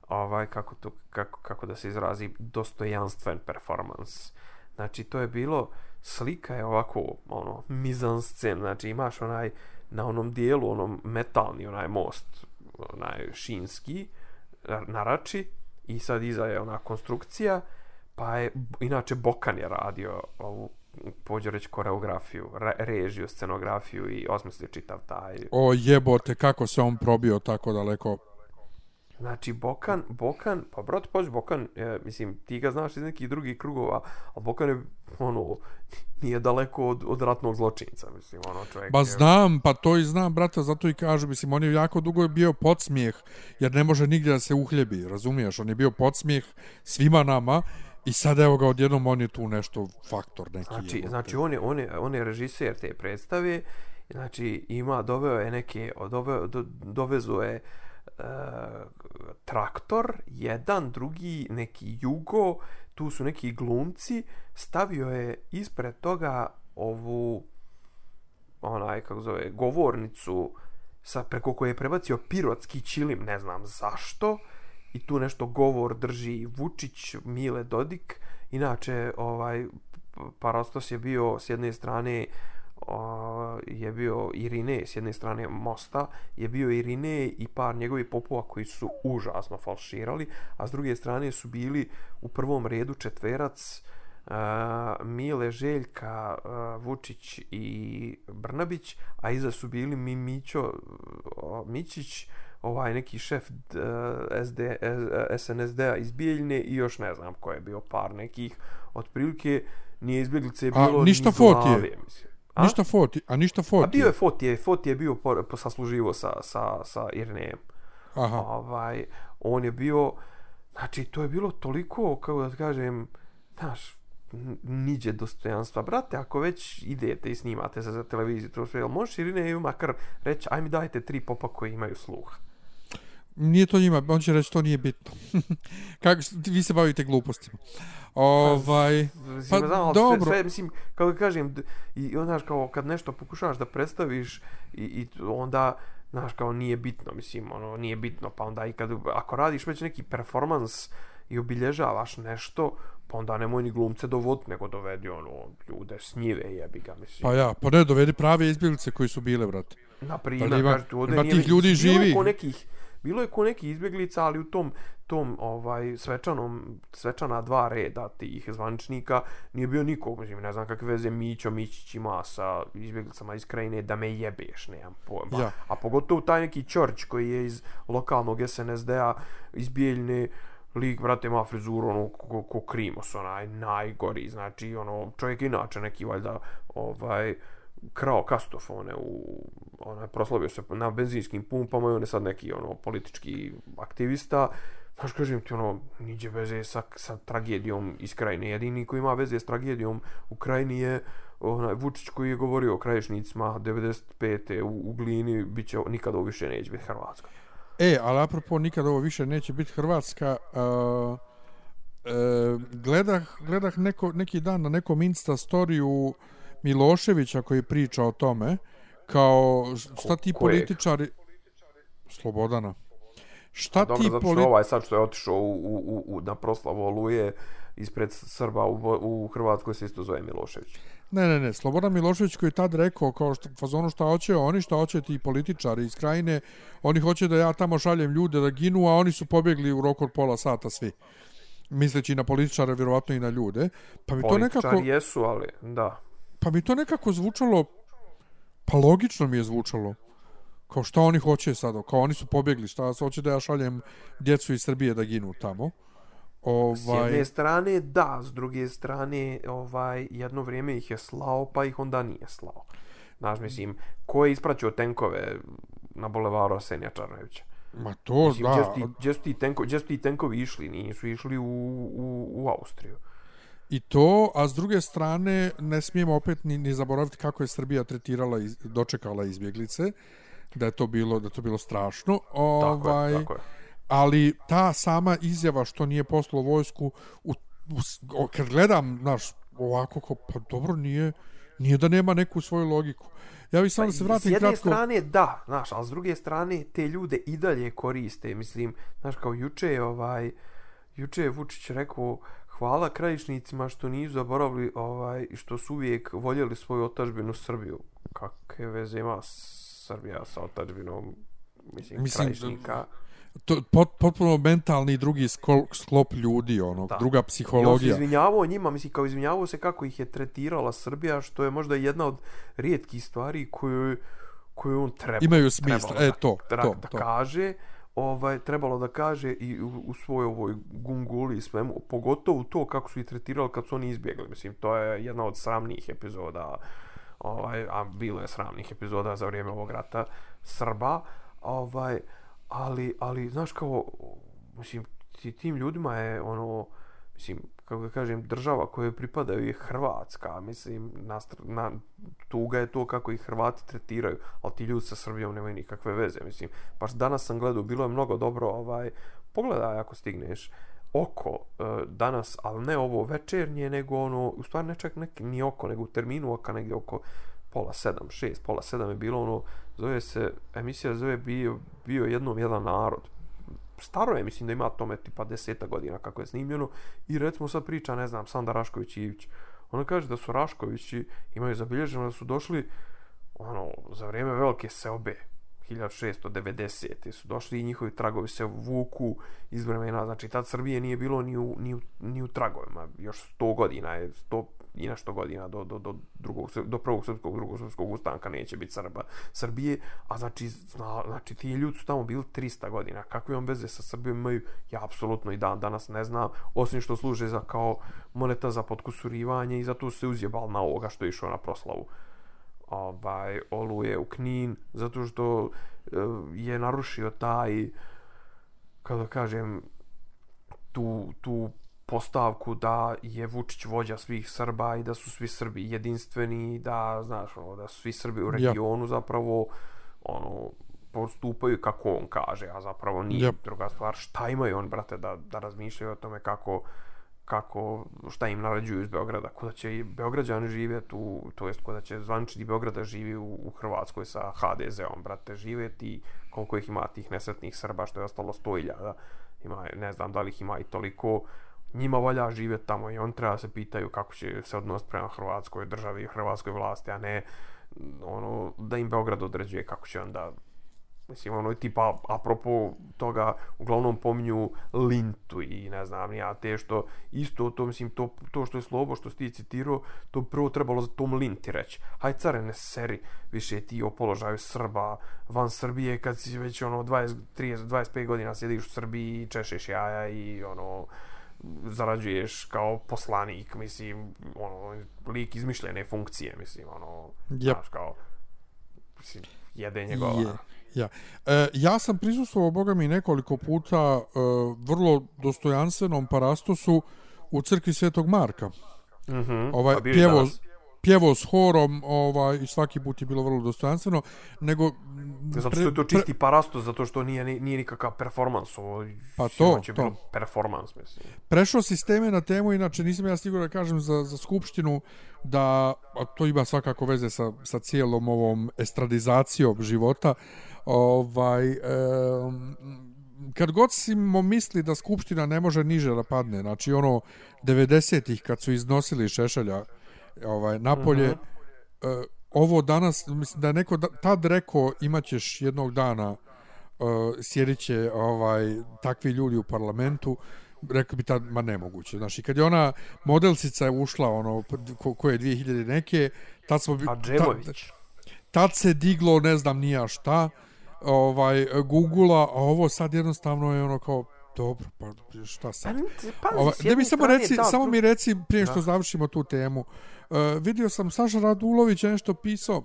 ovaj, kako, to, kako, kako da se izrazi, dostojanstven performans. Znači, to je bilo, slika je ovako, ono, mizanscen, znači, imaš onaj, na onom dijelu, onom metalni, onaj most, onaj šinski, na, rači, i sad iza je ona konstrukcija, pa je, inače, Bokan je radio ovu pođe reći koreografiju, re, režiju, scenografiju i osmislio čitav taj. O jebote, kako se on probio tako daleko. Znači, Bokan, Bokan, pa brate, pođe Bokan, e, mislim, ti ga znaš iz nekih drugih krugova, a Bokan je, ono, nije daleko od, od ratnog zločinca, mislim, ono, čovjek Ba je- znam, pa to i znam, brate, zato i kažu, mislim, on je jako dugo je bio podsmijeh, jer ne može nigdje da se uhljebi, razumiješ? On je bio podsmijeh svima nama i sad evo ga odjednom on je tu nešto faktor neki. Znači, jebote. znači on, je, on, je, on je režiser te predstave, znači ima, doveo je neke, doveo, do, dovezo je e, traktor, jedan, drugi, neki jugo, tu su neki glumci, stavio je ispred toga ovu, onaj, kako zove, govornicu, sa, preko koje je prebacio pirotski čilim, ne znam zašto, i tu nešto govor drži Vučić, Mile Dodik, inače, ovaj, Parastos je bio s jedne strane o, je bio Irine s jedne strane Mosta, je bio Irine i par njegovih popova koji su užasno falširali, a s druge strane su bili u prvom redu četverac uh, Mile, Željka, uh, Vučić i Brnabić, a iza su bili Mimićo, uh, Mićić, ovaj neki šef uh, SD, uh, SNSD-a iz Bijeljne i još ne znam ko je bio par nekih otprilike nije izbjeglice je A, bilo ništa ni Fotije? mislim. A? Ništa foti, a ništa foti. A bio je Fotije, Fotije je bio po, po sasluživo sa, sa, sa Irnejem. Aha. Ovaj, on je bio, znači to je bilo toliko, kako da kažem, znaš, niđe dostojanstva. Brate, ako već idete i snimate se za televiziju, to sve, jel možeš Irine makar reći, aj mi dajte tri popa koji imaju sluha. Nije to njima, on će reći to nije bitno. Kako, vi se bavite glupostima. Ovaj, Mislim, pa znam, dobro. Sve, sve, mislim, kako da kažem, i onda, znaš, kao, kad nešto pokušavaš da predstaviš, i, i onda, znaš, kao, nije bitno, mislim, ono, nije bitno, pa onda i kad, ako radiš već neki performans i obilježavaš nešto, pa onda nemoj ni glumce dovoditi, nego dovedi, ono, ljude s njive, jebi ga, mislim. Pa ja, pa ne, dovedi prave izbjeglice koji su bile, brate. Na Pa primjer, ima- kažete, ovdje ima nije, tih ljudi živi. nekih, bilo je ko nekih izbjeglica, ali u tom, tom ovaj, svečanom, svečana dva reda tih zvaničnika nije bio nikog, mislim, ne znam kakve veze Mićo Mićić ima sa izbjeglicama iz krajine, da me jebeš, nemam pojma. Ja. A pogotovo taj neki Ćorć koji je iz lokalnog SNSD-a, iz Bijeljne, lik, brate, ima frizuru, ono, ko, ko Krimos, onaj, najgori, znači, ono, čovjek inače neki, valjda, ovaj, krao kastofone u onaj proslavio se na benzinskim pumpama i on je sad neki ono politički aktivista Znaš, kažem ti, ono, niđe veze sa, sa tragedijom iz krajine. Jedini koji ima veze s tragedijom u krajini je onaj Vučić koji je govorio o kraješnicima 95. u, u Glini, bit će, nikada ovo više neće biti Hrvatska. E, ali apropo, nikada ovo više neće biti Hrvatska. Uh, uh, gledah, gledah neko, neki dan na nekom Insta storiju Miloševića koji priča o tome, kao šta ti političari... Slobodana. Šta Dobro, ti zato što politi... ovaj sad što je otišao u, u, u, u, na proslavu Oluje ispred Srba u, u Hrvatskoj se isto zove Milošević. Ne, ne, ne, Slobodan Milošević koji je tad rekao kao što fazonu šta hoće oni, šta hoće ti političari iz krajine, oni hoće da ja tamo šaljem ljude da ginu, a oni su pobjegli u roku od pola sata svi. Misleći na političare, vjerovatno i na ljude. Pa mi to Političari nekako, jesu, ali da. Pa mi to nekako zvučalo, pa logično mi je zvučalo. Kao šta oni hoće sad, kao oni su pobjegli, šta hoće da ja šaljem djecu iz Srbije da ginu tamo. S Ovaj, jedne strane da, s druge strane ovaj jedno vrijeme ih je slao, pa ih onda nije slao. Znaš, mislim, ko je ispraćao tenkove na bulevaru Arsenija Čarnojevića? ma to, Mislim, da, gdje su tenko, gdje su ti tenkovi išli? Nisu išli u, u, u Austriju. I to, a s druge strane, ne smijemo opet ni, ni zaboraviti kako je Srbija tretirala i dočekala izbjeglice, da je to bilo, da to bilo strašno. Tako Ovaj, je, tako je. Ali ta sama izjava što nije poslao vojsku, u, u, s- kad gledam, znaš, ovako, kao, pa dobro, nije, nije da nema neku svoju logiku. Ja bih samo da se Pa, S vratim jedne kratko... strane da, znaš, ali s druge strane te ljude i dalje koriste. Mislim, znaš, kao juče je ovaj, juče je Vučić rekao hvala krajišnicima što nisu zaboravili ovaj, što su uvijek voljeli svoju otačbinu Srbiju. Kakve veze ima Srbija sa otačbinom mislim, Mislim, krajišnika? To, pot, potpuno mentalni drugi skol, sklop ljudi, ono, Da. druga I on se psihologija. izvinjavao njima, mislim, kao izvinjavao se kako ih je tretirala Srbija, što je možda jedna od rijetkih stvari koju, koju on treba. Imaju smisla, trebalo e, da- to, tra- to, da to ovaj, trebalo da kaže i u, u svojoj ovoj gunguli i svemu, pogotovo to kako su ih tretirali kad su oni izbjegli. Mislim, to je jedna od sramnijih epizoda, ovaj, a bilo je sramnih epizoda za vrijeme ovog rata Srba, ovaj, ali, ali, znaš kao, mislim, ti, tim ljudima je ono, mislim, kako da kažem, država kojoj pripadaju je Hrvatska, mislim, na, na, tuga je to kako ih Hrvati tretiraju, ali ti ljudi sa Srbijom nemaju nikakve veze, mislim, baš danas sam gledao, bilo je mnogo dobro, ovaj, pogledaj ako stigneš, oko e, danas, ali ne ovo večernje, nego ono, u stvari ne čak neki, ni oko, nego u terminu oka negdje oko pola sedam, šest, pola sedam je bilo ono, zove se, emisija zove bio, bio jednom jedan narod, staro je, mislim da ima tome tipa deseta godina kako je snimljeno i recimo sad priča, ne znam, Sanda Rašković i Ivić. Ona kaže da su Raškovići imaju zabilježeno da su došli ono, za vrijeme velike seobe 1690. su došli i njihovi tragovi se vuku iz vremena, znači tad Srbije nije bilo ni u, ni u, ni u tragovima, još 100 godina je, 100 i nešto godina do, do, do, drugog, do prvog srpskog, drugog srpskog ustanka neće biti Srba, Srbije, a znači, zna, znači ti ljudi su tamo bili 300 godina, kakve on veze sa Srbijom imaju, ja apsolutno i dan danas ne znam, osim što služe za kao moneta za potkusurivanje i zato se uzjebal na ovoga što je išao na proslavu. Ovaj, oluje u Knin, zato što e, je narušio taj, kako da kažem, tu, tu postavku da je Vučić vođa svih Srba i da su svi Srbi jedinstveni, da, znaš, ono, da su svi Srbi u regionu zapravo, ono, postupaju kako on kaže, a zapravo nije Yep. druga stvar. Šta imaju on, brate, da, da razmišljaju o tome kako kako, šta im naređuju iz Beograda, kuda će i Beograđani živjeti, u, to jest kuda će zvančni Beograda živi u, u Hrvatskoj sa HDZ-om, brate, živjeti, koliko ih ima tih nesretnih Srba, što je ostalo 100.000, ima, ne znam da li ih ima i toliko, njima valja živjeti tamo i on treba se pitaju kako će se odnos prema Hrvatskoj državi i Hrvatskoj vlasti, a ne ono, da im Beograd određuje kako će onda Mislim, ono, tipa, apropo toga, uglavnom pominju Lintu i ne znam, ja te što, isto to, mislim, to, to što je slobo, što si ti citirao, to prvo trebalo za tom Linti reći. Haj, care, ne seri više ti o položaju Srba van Srbije, kad si već, ono, 20, 30, 25 godina sjediš u Srbiji i češeš jaja i, ono, zarađuješ kao poslanik, mislim, ono, lik izmišljene funkcije, mislim, ono, Yep. znaš, kao, mislim, jede njegova. Je. Ja. E, ja sam prisustvovao, boga mi, nekoliko puta e, vrlo dostojanstvenom parastosu u crkvi Svetog Marka. Mhm. Ovaj, bio je pjevo, danas? Pjevo s horom ovaj, i svaki put je bilo vrlo dostojanstveno, nego... Zato što je to čisti parastos, zato što nije, ni- nije nikakav performans. Ovo, Pa to, to. bilo performans, mislim. prešao si s teme na temu, inače nisam ja siguran da kažem za, za Skupštinu da, a to ima svakako veze sa, sa cijelom ovom estradizacijom života, ovaj, em, kad god smo misli da Skupština ne može niže da padne, znači ono 90-ih kad su iznosili Šešelja ovaj, napolje, mm -hmm. ovo danas, mislim da je neko da, tad rekao imaćeš jednog dana uh, sjedit će ovaj, takvi ljudi u parlamentu, rekao bi tad, ma nemoguće. Znači, kad je ona modelsica je ušla, ono, ko, ko je 2000 neke, tad smo... bi- A tad, tad se diglo, ne znam nija šta, ovaj, Google-a, a ovo sad jednostavno je ono kao, dobro, pa šta sad? Pazi, Ova, da mi samo reci, da, samo mi reci prije što Da. završimo tu temu. Uh, vidio sam Saša Radulović je nešto pisao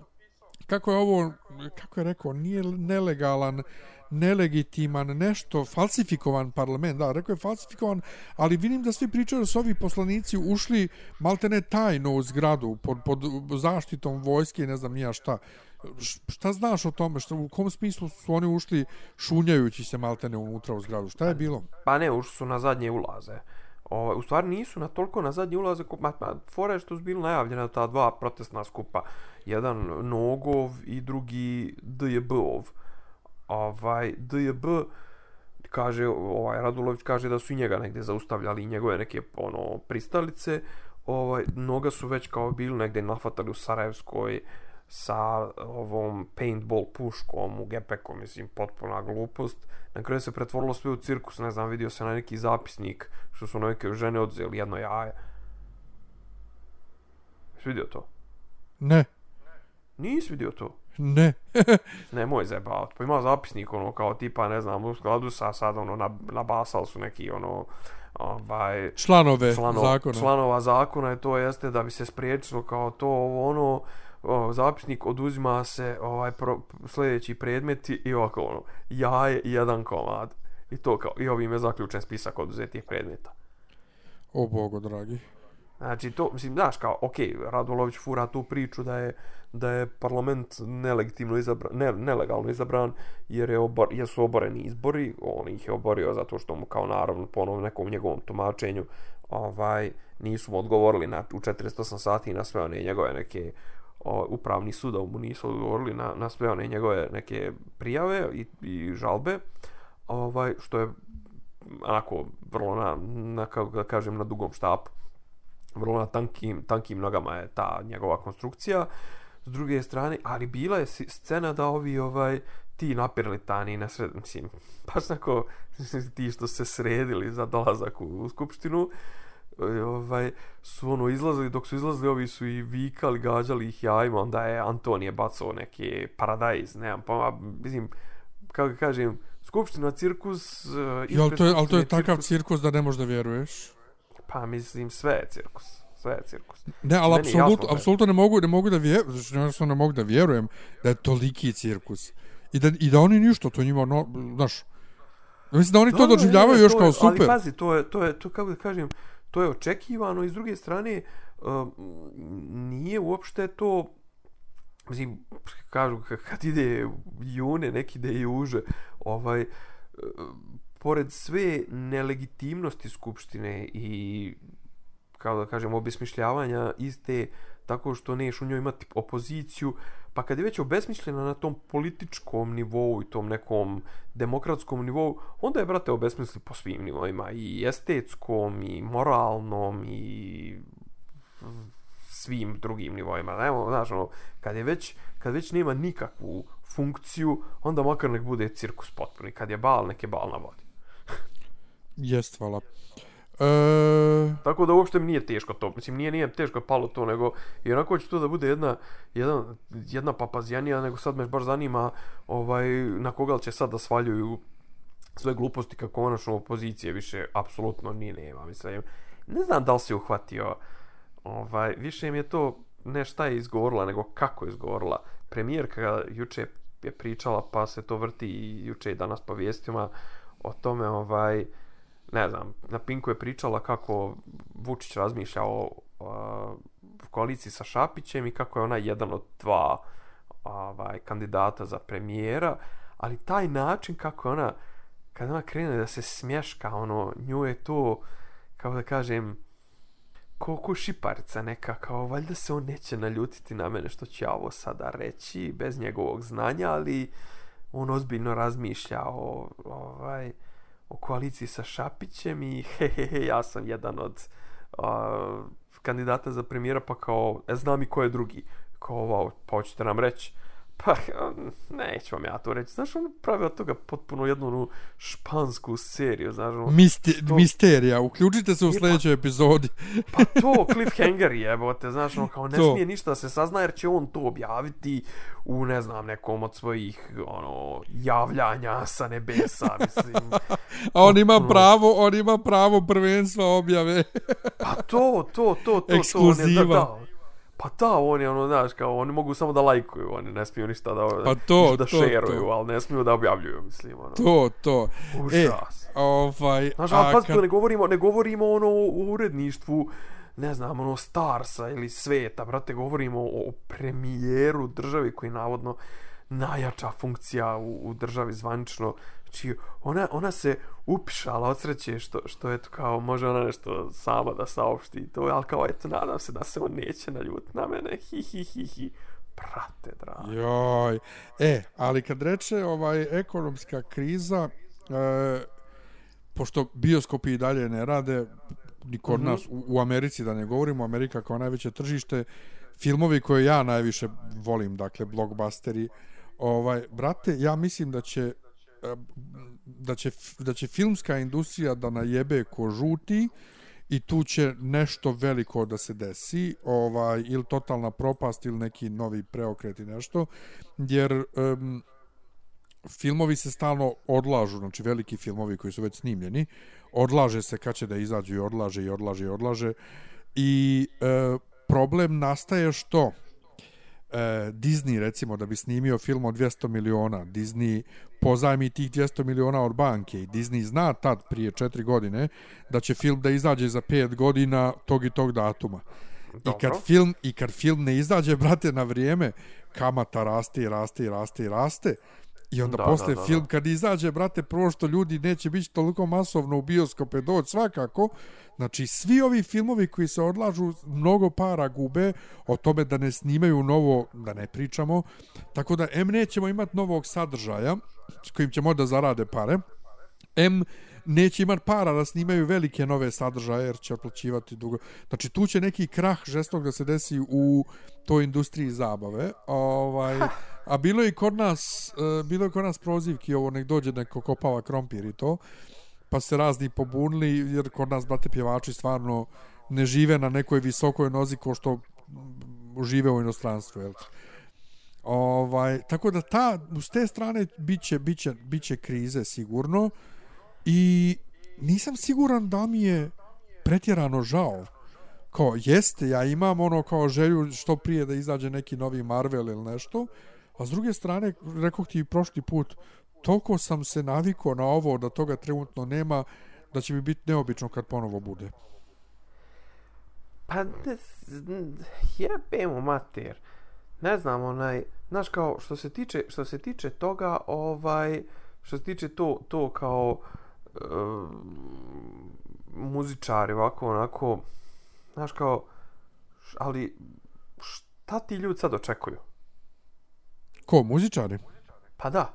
kako je ovo, kako je rekao, nije nelegalan, nelegitiman, nešto, falsifikovan parlament, da, rekao je falsifikovan, ali vidim da svi pričaju da su ovi poslanici ušli maltene tajno u zgradu, pod, pod zaštitom vojske i ne znam nija šta. Šta znaš o tome? Šta, u kom smislu su oni ušli šunjajući se maltene unutra u zgradu? Šta je bilo? Pa ne, ušli su na zadnje ulaze. O, u stvari nisu na toliko na zadnje ulaze, ko- ma, ma, fora je što su bili najavljena ta dva protestna skupa. Jedan Nogov i drugi DJB-ov. Ovaj, DJB kaže, ovaj, Radulović kaže da su i njega negdje zaustavljali i njegove neke ono, pristalice. Ovaj, noga su već kao bili negdje nafatali u Sarajevskoj sa ovom paintball puškom u gepeku, mislim, potpuna glupost. Na kraju se pretvorilo sve u cirkus, ne znam, vidio se na neki zapisnik što su neke žene odzeli jedno jaje. Jesi vidio to? Ne, Nisi vidio to? Ne. Nemoj zebavat. Pa ima zapisnik, ono, kao tipa, ne znam, u skladu sa sad, ono, na, nabasali su neki, ono, ovaj, Članove člano, zakona. članova zakona je to jeste da bi se spriječilo kao to ovo ono o, zapisnik oduzima se ovaj pro, sljedeći predmeti i ovako ono jaje i jedan komad i to kao i ovim je zaključen spisak oduzetih predmeta O bogo, dragi. Znači to, mislim, znaš, kao, ok, Radulović fura tu priču da je, da je parlament nelegitimno izabran, ne, nelegalno izabran, jer, je obor, jer su oboreni izbori, on ih je oborio zato što mu kao naravno ponovno nekom njegovom tumačenju ovaj, nisu mu odgovorili na, u 48 sati na sve one njegove neke o, upravni sudov mu nisu odgovorili na, na sve one njegove neke prijave i, i žalbe, ovaj, što je onako vrlo na, na kako da kažem, na dugom štapu vrlo na tankim, tankim nogama je ta njegova konstrukcija. S druge strane, ali bila je scena da ovi ovaj ti napirlitani na sred, mislim, baš tako ti što se sredili za dolazak u, u skupštinu, e, ovaj, su ono izlazili, dok su izlazili ovi su i vikali, gađali ih jajima, onda je Antonije bacao neke paradajz, nemam pa, mislim, kako kažem, skupština, cirkus, ali ispred to je, ali to je skupštine takav cirkus da ne možeš da vjeruješ. Pa mislim sve je cirkus. Sve je cirkus. Ne, ali je apsolutno, da je. apsolutno ne mogu, ne mogu da vjerujem, znači jednostavno ne mogu da vjerujem da je toliki cirkus. I da, i da oni ništa, to njima, no, znaš, mislim da oni to doživljavaju još to kao je, super. Ali pazi, to je, to je, to kako da kažem, to je očekivano i s druge strane uh, nije uopšte to mislim, kažu kad ide june, neki ide i uže, ovaj, e, pored sve nelegitimnosti Skupštine i kao da kažem, obesmišljavanja iste tako što neš u njoj imati opoziciju, pa kad je već obesmišljena na tom političkom nivou i tom nekom demokratskom nivou, onda je, brate, obesmisli po svim nivoima, i estetskom, i moralnom, i svim drugim nivoima. Evo, znaš, ono, kad je već, kad već nema nikakvu funkciju, onda makar nek bude cirkus potpuni. Kad je bal, nek je bal na vodi. Jest, hvala. E... Tako da uopšte mi nije teško to. Mislim, nije, nije teško palo to, nego i onako će to da bude jedna, jedna, jedna papazijanija, nego sad me baš zanima ovaj, na koga će sad da svaljuju sve gluposti kako konačno opozicije više apsolutno ni nema. Mislim, ne znam da li se uhvatio ovaj, više mi je to ne šta je izgovorila, nego kako je izgovorila. Premijerka juče je pričala, pa se to vrti i juče i danas po vijestima o tome, ovaj, ne znam, na Pinku je pričala kako Vučić razmišlja o uh, koaliciji sa Šapićem i kako je ona jedan od dva ovaj, kandidata za premijera, ali taj način kako je ona, kad ona krene da se smješka, ono, nju je to, kako da kažem, ko, ko šiparica neka, kao valjda se on neće naljutiti na mene što ću ja ovo sada reći, bez njegovog znanja, ali on ozbiljno razmišlja o, ovaj, o koaliciji sa Šapićem i hehehe, ja sam jedan od uh, kandidata za premijera, pa kao, e, znam i ko je drugi. Kao, wow, pa hoćete nam reći, Pa, neću vam ja to reći. Znaš, on pravi od toga potpuno jednu onu špansku seriju, znaš. Ono, Misti, to... Misterija, uključite se u sljedećoj epizodi. pa to, cliffhanger je, te, znaš, ono, kao ne to. smije ništa da se sazna, jer će on to objaviti u, ne znam, nekom od svojih, ono, javljanja sa nebesa, mislim. A on ima pravo, on ima pravo prvenstva objave. pa to, to, to, to, Ekskluziva. to, ne, da, da, Pa da, oni, ono, znaš, kao, oni mogu samo da lajkuju, oni ne smiju ništa da, pa to, da to, šeruju, to. ali ne smiju da objavljuju, mislim, ono. To, to. Užas. E, ovaj, znaš, ali pa kad... ne govorimo, ne govorimo, ono, o uredništvu, ne znam, ono, Starsa ili Sveta, brate, govorimo o, premijeru državi koji navodno najjača funkcija u, u državi zvančno, Znači, ona, ona se upišala od sreće što, što eto kao može ona nešto sama da saopšti to, ali kao eto nadam se da se on neće naljut na mene, hi hi hi hi. Prate, dragi. Joj. E, ali kad reče ovaj ekonomska kriza, e, pošto bioskopi i dalje ne rade, ni kod mm -hmm. nas, u, u Americi da ne govorimo, Amerika kao najveće tržište, filmovi koje ja najviše volim, dakle, blockbusteri, ovaj, brate, ja mislim da će da će, da će filmska industrija da najebe ko žuti i tu će nešto veliko da se desi, ovaj, ili totalna propast ili neki novi preokret i nešto, jer um, filmovi se stalno odlažu, znači veliki filmovi koji su već snimljeni, odlaže se kad će da izađu i odlaže i odlaže i odlaže i e, problem nastaje što? E, Disney recimo da bi snimio film od 200 miliona Disney pozajmi tih 200 miliona od banke i Disney zna tad prije 4 godine da će film da izađe za 5 godina tog i tog datuma. Dobro. i kad film i kad film ne izađe brate na vrijeme kamata raste i raste i raste i raste. I onda da, posle da, da, film kad izađe, brate, prvo što ljudi neće biti toliko masovno u bioskope doći svakako, Znači, svi ovi filmovi koji se odlažu, mnogo para gube, o tome da ne snimaju novo, da ne pričamo. Tako da, M nećemo imati novog sadržaja, s kojim ćemo da zarade pare. M neće imati para da snimaju velike nove sadržaje, jer će otplaćivati dugo. Znači, tu će neki krah žestok da se desi u toj industriji zabave. Ovaj, a bilo je kod nas, e, bilo je kod nas prozivki, ovo nek dođe neko kopava krompir i to pa se razni pobunili, jer kod nas, brate, pjevači stvarno ne žive na nekoj visokoj nozi ko što žive u inostranstvu, jel? Ovaj, tako da ta, s te strane biće, biće, biće krize sigurno i nisam siguran da mi je pretjerano žao. Kao, jeste, ja imam ono kao želju što prije da izađe neki novi Marvel ili nešto, a s druge strane, rekao ti prošli put, toliko sam se navikao na ovo da toga trenutno nema da će mi biti neobično kad ponovo bude. Pa jebemo mater. ne znam, onaj, znaš kao, što se tiče, što se tiče toga, ovaj, što se tiče to, to kao uh, muzičari, ovako, onako, znaš kao, š- ali šta ti ljudi sad očekuju? Ko, muzičari? Pa da,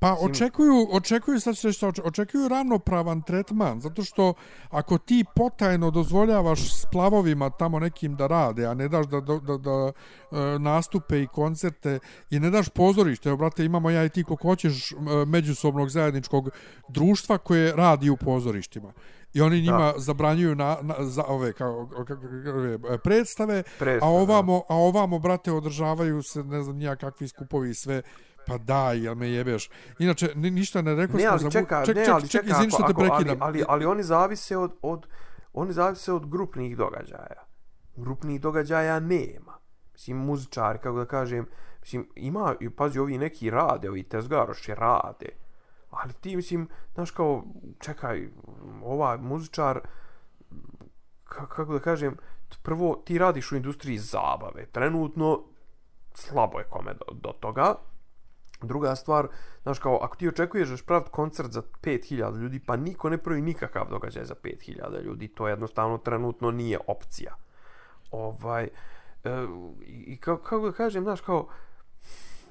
Pa očekuju, očekuju, sad ću reći očekuju ravnopravan tretman, zato što ako ti potajno dozvoljavaš splavovima tamo nekim da rade, a ne daš da, da, da, da e, nastupe i koncerte i ne daš pozorište, evo brate imamo ja i ti koliko hoćeš e, međusobnog zajedničkog društva koje radi u pozorištima. I oni njima zabranjuju na, na, za ove kao, kako- kako- kako- predstave, Predstave, a ovamo, a ovamo, brate, održavaju se, ne znam, nija kakvi skupovi i sve, pa daj, jel me jebeš. Inače, ni, ništa ne rekao ne, smo ali za... čeka, ček, ne, ček, ali ček, čeka, izvini što te ako, ali, prekidam. ali, ali oni zavise od, od, oni zavise od grupnih događaja. Grupnih događaja nema. Mislim, muzičari, kako da kažem, mislim, ima, pazi, ovi neki rade, ovi tezgaroši rade. Ali ti, mislim, znaš kao, čekaj, ovaj muzičar, ka- kako da kažem, prvo, ti radiš u industriji zabave. Trenutno, slabo je kome do, do toga. Druga stvar, znaš kao, ako ti očekuješ da ćeš praviti koncert za 5000 ljudi, pa niko ne pravi nikakav događaj za 5000 ljudi, to jednostavno trenutno nije opcija. Ovaj, e, i kako, kako da kažem, znaš kao,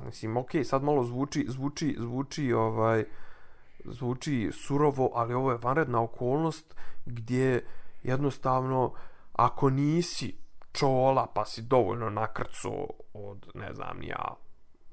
mislim, ok, sad malo zvuči, zvuči, zvuči, ovaj, zvuči surovo, ali ovo je vanredna okolnost gdje jednostavno, ako nisi čola pa si dovoljno nakrco od, ne znam, ni ja,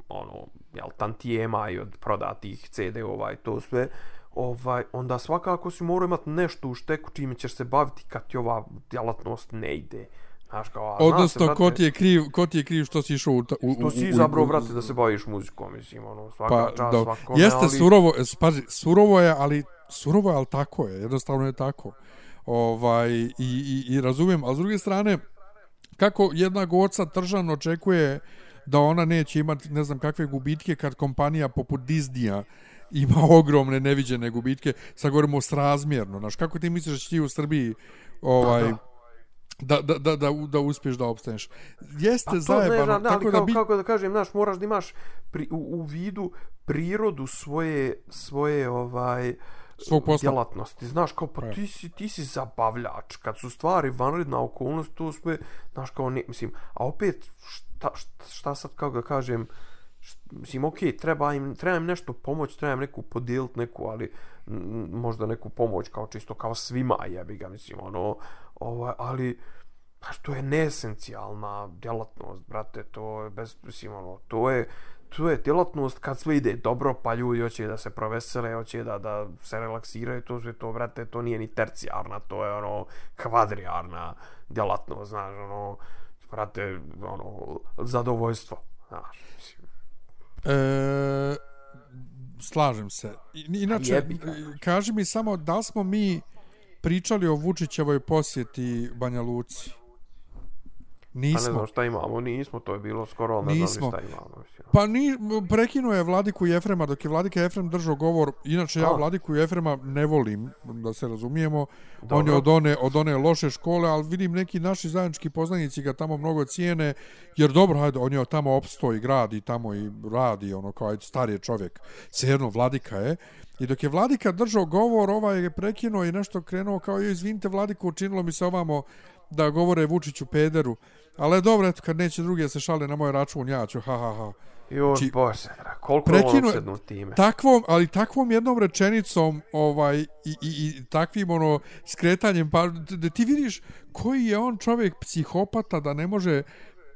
ono, jel, tantijema i od prodatih CD-ova i to sve, ovaj, onda svakako si morao imati nešto u šteku čime ćeš se baviti kad ti ova djelatnost ne ide. Znaš, kao, a zna se, Odnosno, brate, ko ti je kriv, ko ti je kriv što si išao u... ta- u, Što si izabrao, brate, da se baviš muzikom, mislim, ono, svaka Pa, čast, da, svakome, jeste ali... surovo, e, pazi, surovo je, ali surovo je, ali tako je, jednostavno je tako. Ovaj, i, i, i razumijem, a s druge strane, kako jedna goca tržan očekuje da ona neće imati ne znam kakve gubitke kad kompanija poput Disneya ima ogromne neviđene gubitke, sad govorimo srazmjerno, znaš, kako ti misliš da će ti u Srbiji ovaj, da. da, da, da, da, da da opstaneš. Jeste Pa zajebano, ne, ne, tako ali da kao, bi... kako da kažem, znaš, moraš da imaš pri, u, u vidu prirodu svoje, svoje, ovaj, Svog posla. djelatnosti. Znaš, kao, pa Pa. ti si, ti si zabavljač. Kad su stvari vanredna okolnost, to sve, znaš, kao, ne, mislim, a opet, šta, šta, šta sad, kako da kažem, št- mislim, okej, treba im, treba im nešto pomoć, treba im neku podijelit neku, ali m, možda neku pomoć kao čisto kao svima, jebi ga, mislim, ono, ovaj, ali, Znaš, to je neesencijalna djelatnost, brate, to je bez, mislim, ono, to je, to je djelatnost kad sve ide dobro, pa ljudi hoće da se provesele, hoće da, da se relaksiraju, to sve to, brate, to nije ni tercijarna, to je, ono, kvadrijarna djelatnost, znaš, ono, brate, ono, zadovoljstvo, znaš, mislim. E, slažem se. Inače, e, kaži mi samo da smo mi pričali o Vučićevoj posjeti Banja Luci? Pa ne Nismo. znam šta imamo, nismo, to je bilo skoro, ne Nismo. znam šta imamo, mislim. Pa ni, prekinuo je Vladiku Jefrema, dok je Vladika Jefrem držao govor, inače ja A. Vladiku Jefrema ne volim, da se razumijemo, Dobro. on je od one, od one loše škole, ali vidim neki naši zajednički poznanici ga tamo mnogo cijene, jer dobro, hajde, on je tamo opsto i gradi tamo i radi, ono kao ajde, star je čovjek, svejedno Vladika je, I dok je Vladika držao govor, ovaj je prekinuo i nešto krenuo kao, joj, izvinite Vladiku, učinilo mi se ovamo da govore Vučiću pederu. Ali dobro, eto, kad neće drugi da se šale na moj račun, ja ću, ha, ha, ha. Joj, Či- bože, koliko je on Prekinuo- obsednut time. takvom, ali takvom jednom rečenicom ovaj i, i, i takvim ono skretanjem pa da ti vidiš koji je on čovjek psihopata da ne može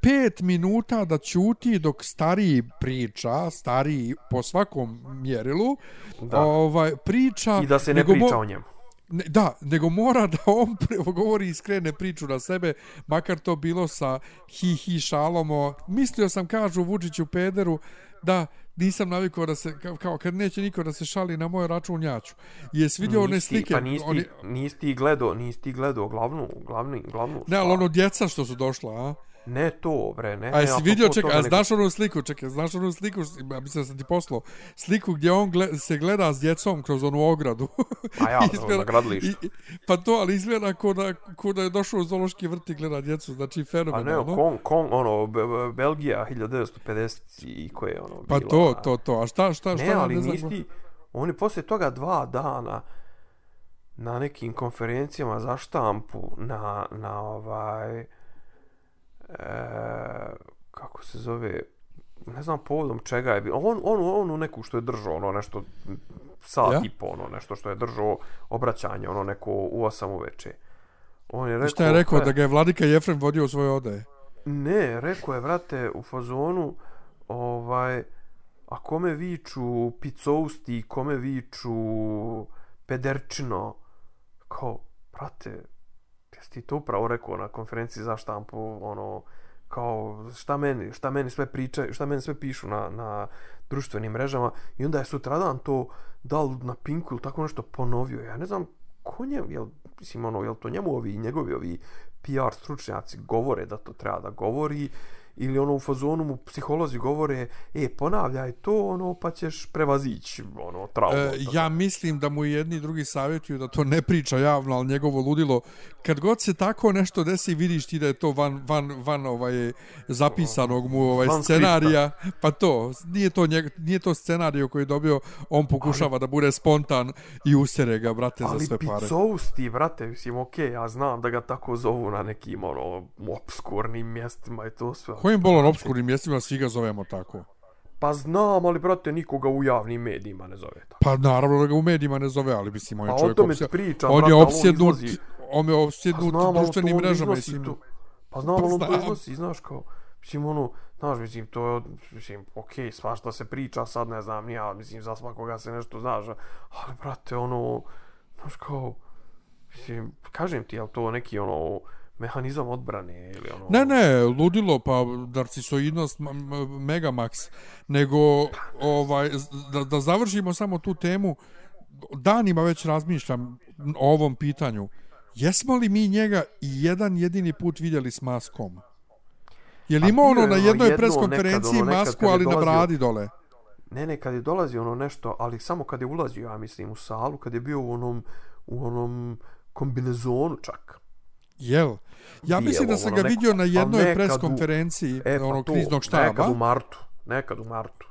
pet minuta da ćuti dok stariji priča, stariji po svakom mjerilu, Da. ovaj priča I da se ne priča o njemu. Ne, da, nego mora da on pre- govori i skrene priču na sebe, makar to bilo sa hi hi šalom o, mislio sam kažu Vučiću pederu da nisam navikao da se kao, kao kad neće niko da se šali na moj račun ja ću. Jesi vidio one Nisi slike? Pa nisi ti, oni, nisi ti gledao, nisi ti gledao glavnu, glavni, glavnu ne, ali ono djeca što su došla, a? Ne to, bre, ne. A ne, jesi vidio, čekaj, a znaš onu sliku, čekaj, znaš onu sliku, ja mislim da sam ti poslao, sliku gdje on gle, se gleda s djecom kroz onu ogradu. A ja, Izgleda- na gradilištu. i- Pa to, ali izgleda ko da, ko da je došao u zoološki vrt i gleda djecu, znači A fenomenalno. ne, Kong, Kong, ono, Be- Be- Belgija, 1950 i koje je ono Pa bila. to, to, to, a šta, šta, šta, Ne, ali znam, nisi ti, oni poslije toga dva dana na nekim konferencijama za štampu na, na ovaj e, kako se zove ne znam povodom čega je bilo on, on, onu neku što je držao ono nešto sat Ja? i po ono nešto što je držao obraćanje ono neko u 8 uveče on je rekao šta je rekao, "E, da ga je Vladika Jefrem vodio u svoje odaje? Ne, rekao je, vrate, u fazonu, ovaj, a kome viču picousti, kome viču pederčino, kao, brate, jesi ti to upravo rekao na konferenciji za štampu, ono, kao, šta meni, šta meni sve pričaju, šta meni sve pišu na, na društvenim mrežama i onda je sutradan to dal na Pinku ili tako nešto ponovio. Ja ne znam ko nje, jel, mislim, ono, jel to njemu ovi, njegovi ovi PR stručnjaci govore da to treba da govori ili ono u fazonu mu psiholozi govore e ponavljaj to ono pa ćeš prevazići ono traumu E, toga. ja mislim da mu jedni i drugi savjetuju da to ne priča javno, ali njegovo ludilo, kad god se tako nešto desi, vidiš ti da je to van, van, van ovaj, zapisanog mu ovaj, Van scenarija, pa to, nije to, njeg, nije to scenarij koji je dobio, on pokušava da bude spontan i usere ga, brate, za ali sve pare. picousti, brate, mislim, okej, ja znam da ga tako zovu na nekim, ono, obskurnim mjestima i to sve. Kojim bolon obskurnim mjestima svi ga zovemo tako? Pa znam, ali, brate, nikoga u javnim medijima ne zove tako. Pa naravno da ga u medijima ne zove, ali mislim, on je Pa o čovjek tome opsje- pričam, on brate, je on opsjednut, on je Pa opsjednut ali to društvenim on mrežama, iznosi mislim. to. Pa znam, Pa ali on to iznosi, znaš, kao, mislim, ono, znaš, mislim, to je, mislim, okej, okay, svašta se priča, sad ne znam, ni ja, mislim, za svakoga se nešto znaš, ali, brate, ono, znaš, kao, mislim, kažem ti, je li to neki, ono, mehanizam odbrane ili ono... Ne, ne, ludilo, pa narcisoidnost Megamax, nego ovaj, da, da završimo samo tu temu, danima već razmišljam o ovom pitanju. Jesmo li mi njega jedan jedini put vidjeli s maskom? Je li Pa imao ono na ono jednoj jedno preskonferenciji nekad, ono nekad masku, ali na dolazio- bradi dole? Ne, ne, kad je dolazio ono nešto, ali samo kad je ulazio, ja mislim, u salu, kad je bio u onom, u onom kombinezonu čak. Jel? Ja mislim da sam ono, ga neko- vidio na jednoj preskonferenciji E, pa onog to, kriznog štaba. Nekad u martu, nekad u martu.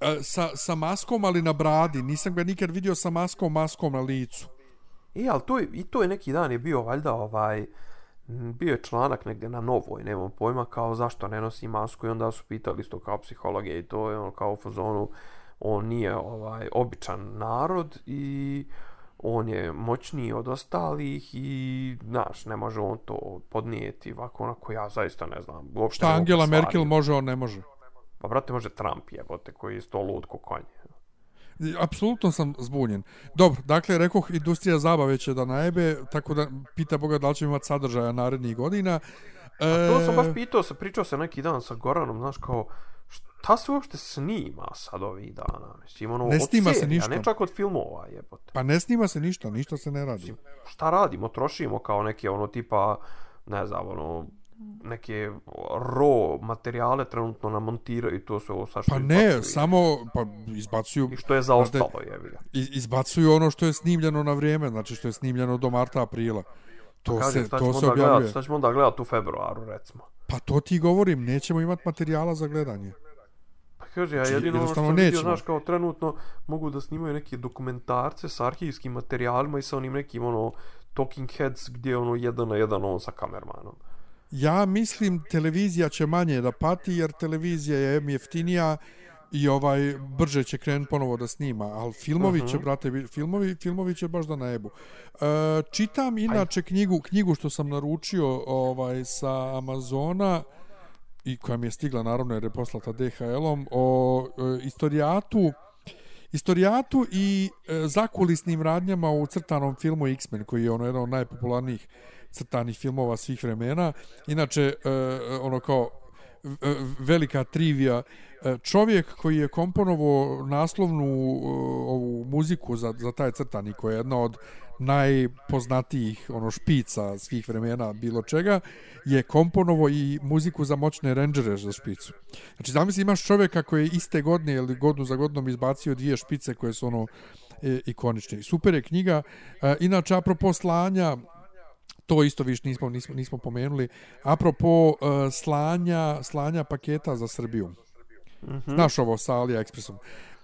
E, sa, sa maskom, ali na bradi. Nisam ga nikad vidio sa maskom, maskom na licu. I, ali to je, i to je neki dan je bio, valjda, ovaj, bio je članak negdje na novoj, nemam pojma, kao zašto ne nosi masku i onda su pitali isto kao psihologe i to je ono kao u fazonu, on nije ovaj običan narod i on je moćniji od ostalih i, znaš, ne može on to podnijeti ovako onako, ja zaista ne znam. Uopšte ne mogu Angela stvari. Merkel može, on ne može. Pa, brate, može Trump jebote, koji je sto lud ko konje. Apsolutno sam zbunjen. Dobro, dakle, rekoh, industrija zabave će da najebe, tako da pita Boga da li će imati sadržaja narednih godina. E, To sam baš pitao, se pričao se neki dan sa Goranom, znaš, kao, šta se uopšte snima sad ovih dana? Mislim, ono, Ne snima se serija, ništa. ne čak od filmova, jebote. Pa ne snima se ništa, ništa se ne radi. Mislim, šta radimo? Trošimo kao neke, ono, tipa, ne znam, ono, neke raw materijale trenutno namontiraju i to sve ovo sad što Pa ne, izbacuju. samo pa izbacuju I što je zaostalo, jebi ga. iz- izbacuju ono što je snimljeno na vrijeme, znači što je snimljeno do marta aprila. To Kažem, se to se objavljuje. gledat, šta ćemo onda gledat u februaru, recimo. Pa to ti govorim, nećemo imati materijala za gledanje. Kaže, ja Znači, jedino ono što sam vidio, znaš, kao trenutno mogu da snimaju neke dokumentarce sa arhivskim materijalima i sa onim nekim, ono, talking heads gdje je ono jedan na jedan on sa kamermanom. Ja mislim televizija će manje da pati jer televizija je em jeftinija i ovaj brže će krenuti ponovo da snima, ali filmovi Mhm. će brate bit- filmovi filmovi će baš da najebu. E, čitam inače knjigu knjigu što sam naručio ovaj sa Amazona i koja mi je stigla naravno jer je poslata DHL-om o e, istorijatu istorijatu i e, zakulisnim radnjama u crtanom filmu X-Men koji je ono jedan od najpopularnijih crtanih filmova svih vremena. Inače, e, e ono kao e, velika trivija, E, čovjek koji je komponovao naslovnu e, ovu muziku za, za taj crtani koja je jedna od najpoznatijih ono špica svih vremena bilo čega je komponovo i muziku za moćne rangere za špicu. Znači zamisli imaš čovjeka koji je iste godine ili godinu za godinom izbacio dvije špice koje su ono e, ikonične. Super je knjiga. E, inače, apropo slanja, to isto viš nismo, nismo, nismo pomenuli, apropo e, slanja, slanja paketa za Srbiju. Mm -hmm. Znaš ovo sa AliExpressom.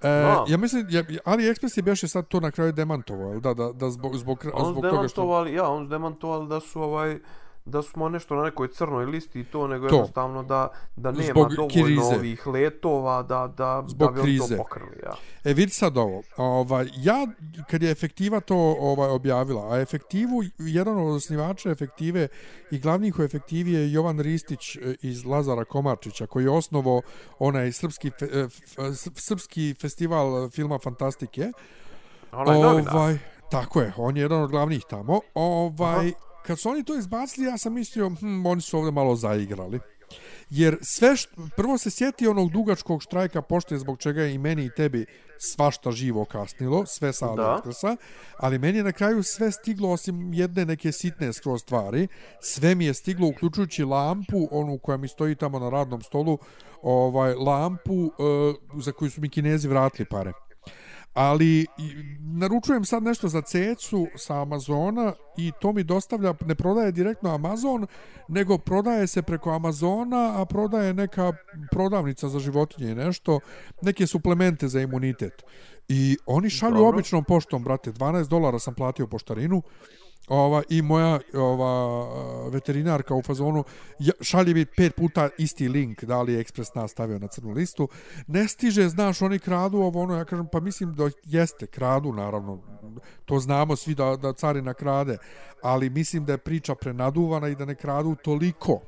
E, no. Ja mislim, ja, AliExpress je beše sad to na kraju demantovao, da, da, da zbog, zbog, zbog toga što... Ja, on demantovali da su ovaj da smo nešto na nekoj crnoj listi i to, nego to. jednostavno da, da nema Zbog dovoljno krize. ovih letova da, da, Zbog da bi krize. to pokrili. Ja. E vidi sad ovo, ovaj, ja kad je efektiva to ovaj objavila, a efektivu, jedan od osnivača efektive i glavnih u efektivi je Jovan Ristić e, iz Lazara Komarčića, koji je osnovo onaj srpski, fe, e, srpski festival filma Fantastike. Onaj ovaj, Tako je, on je jedan od glavnih tamo. Ovaj, Aha kad su oni to izbacili, ja sam mislio, hm, oni su ovdje malo zaigrali. Jer sve, št, prvo se sjeti onog dugačkog štrajka pošte zbog čega je i meni i tebi svašta živo kasnilo, sve sa AliExpressa, ali meni je na kraju sve stiglo osim jedne neke sitne skroz stvari. Sve mi je stiglo uključujući lampu, onu koja mi stoji tamo na radnom stolu, ovaj lampu uh, za koju su mi kinezi vratili pare. Ali naručujem sad nešto za cecu sa Amazona i to mi dostavlja, ne prodaje direktno Amazon, nego prodaje se preko Amazona, a prodaje neka prodavnica za životinje i nešto, neke suplemente za imunitet. I oni šalju Dobro. običnom poštom, brate, 12 dolara sam platio poštarinu, ova i moja ova veterinarka u fazonu šalje mi pet puta isti link da li je Express nas stavio na crnu listu. Ne stiže znaš oni kradu ovo ono ja kažem pa mislim da jeste kradu naravno to znamo svi da da carina krade ali mislim da je priča prenaduvana i da ne kradu toliko.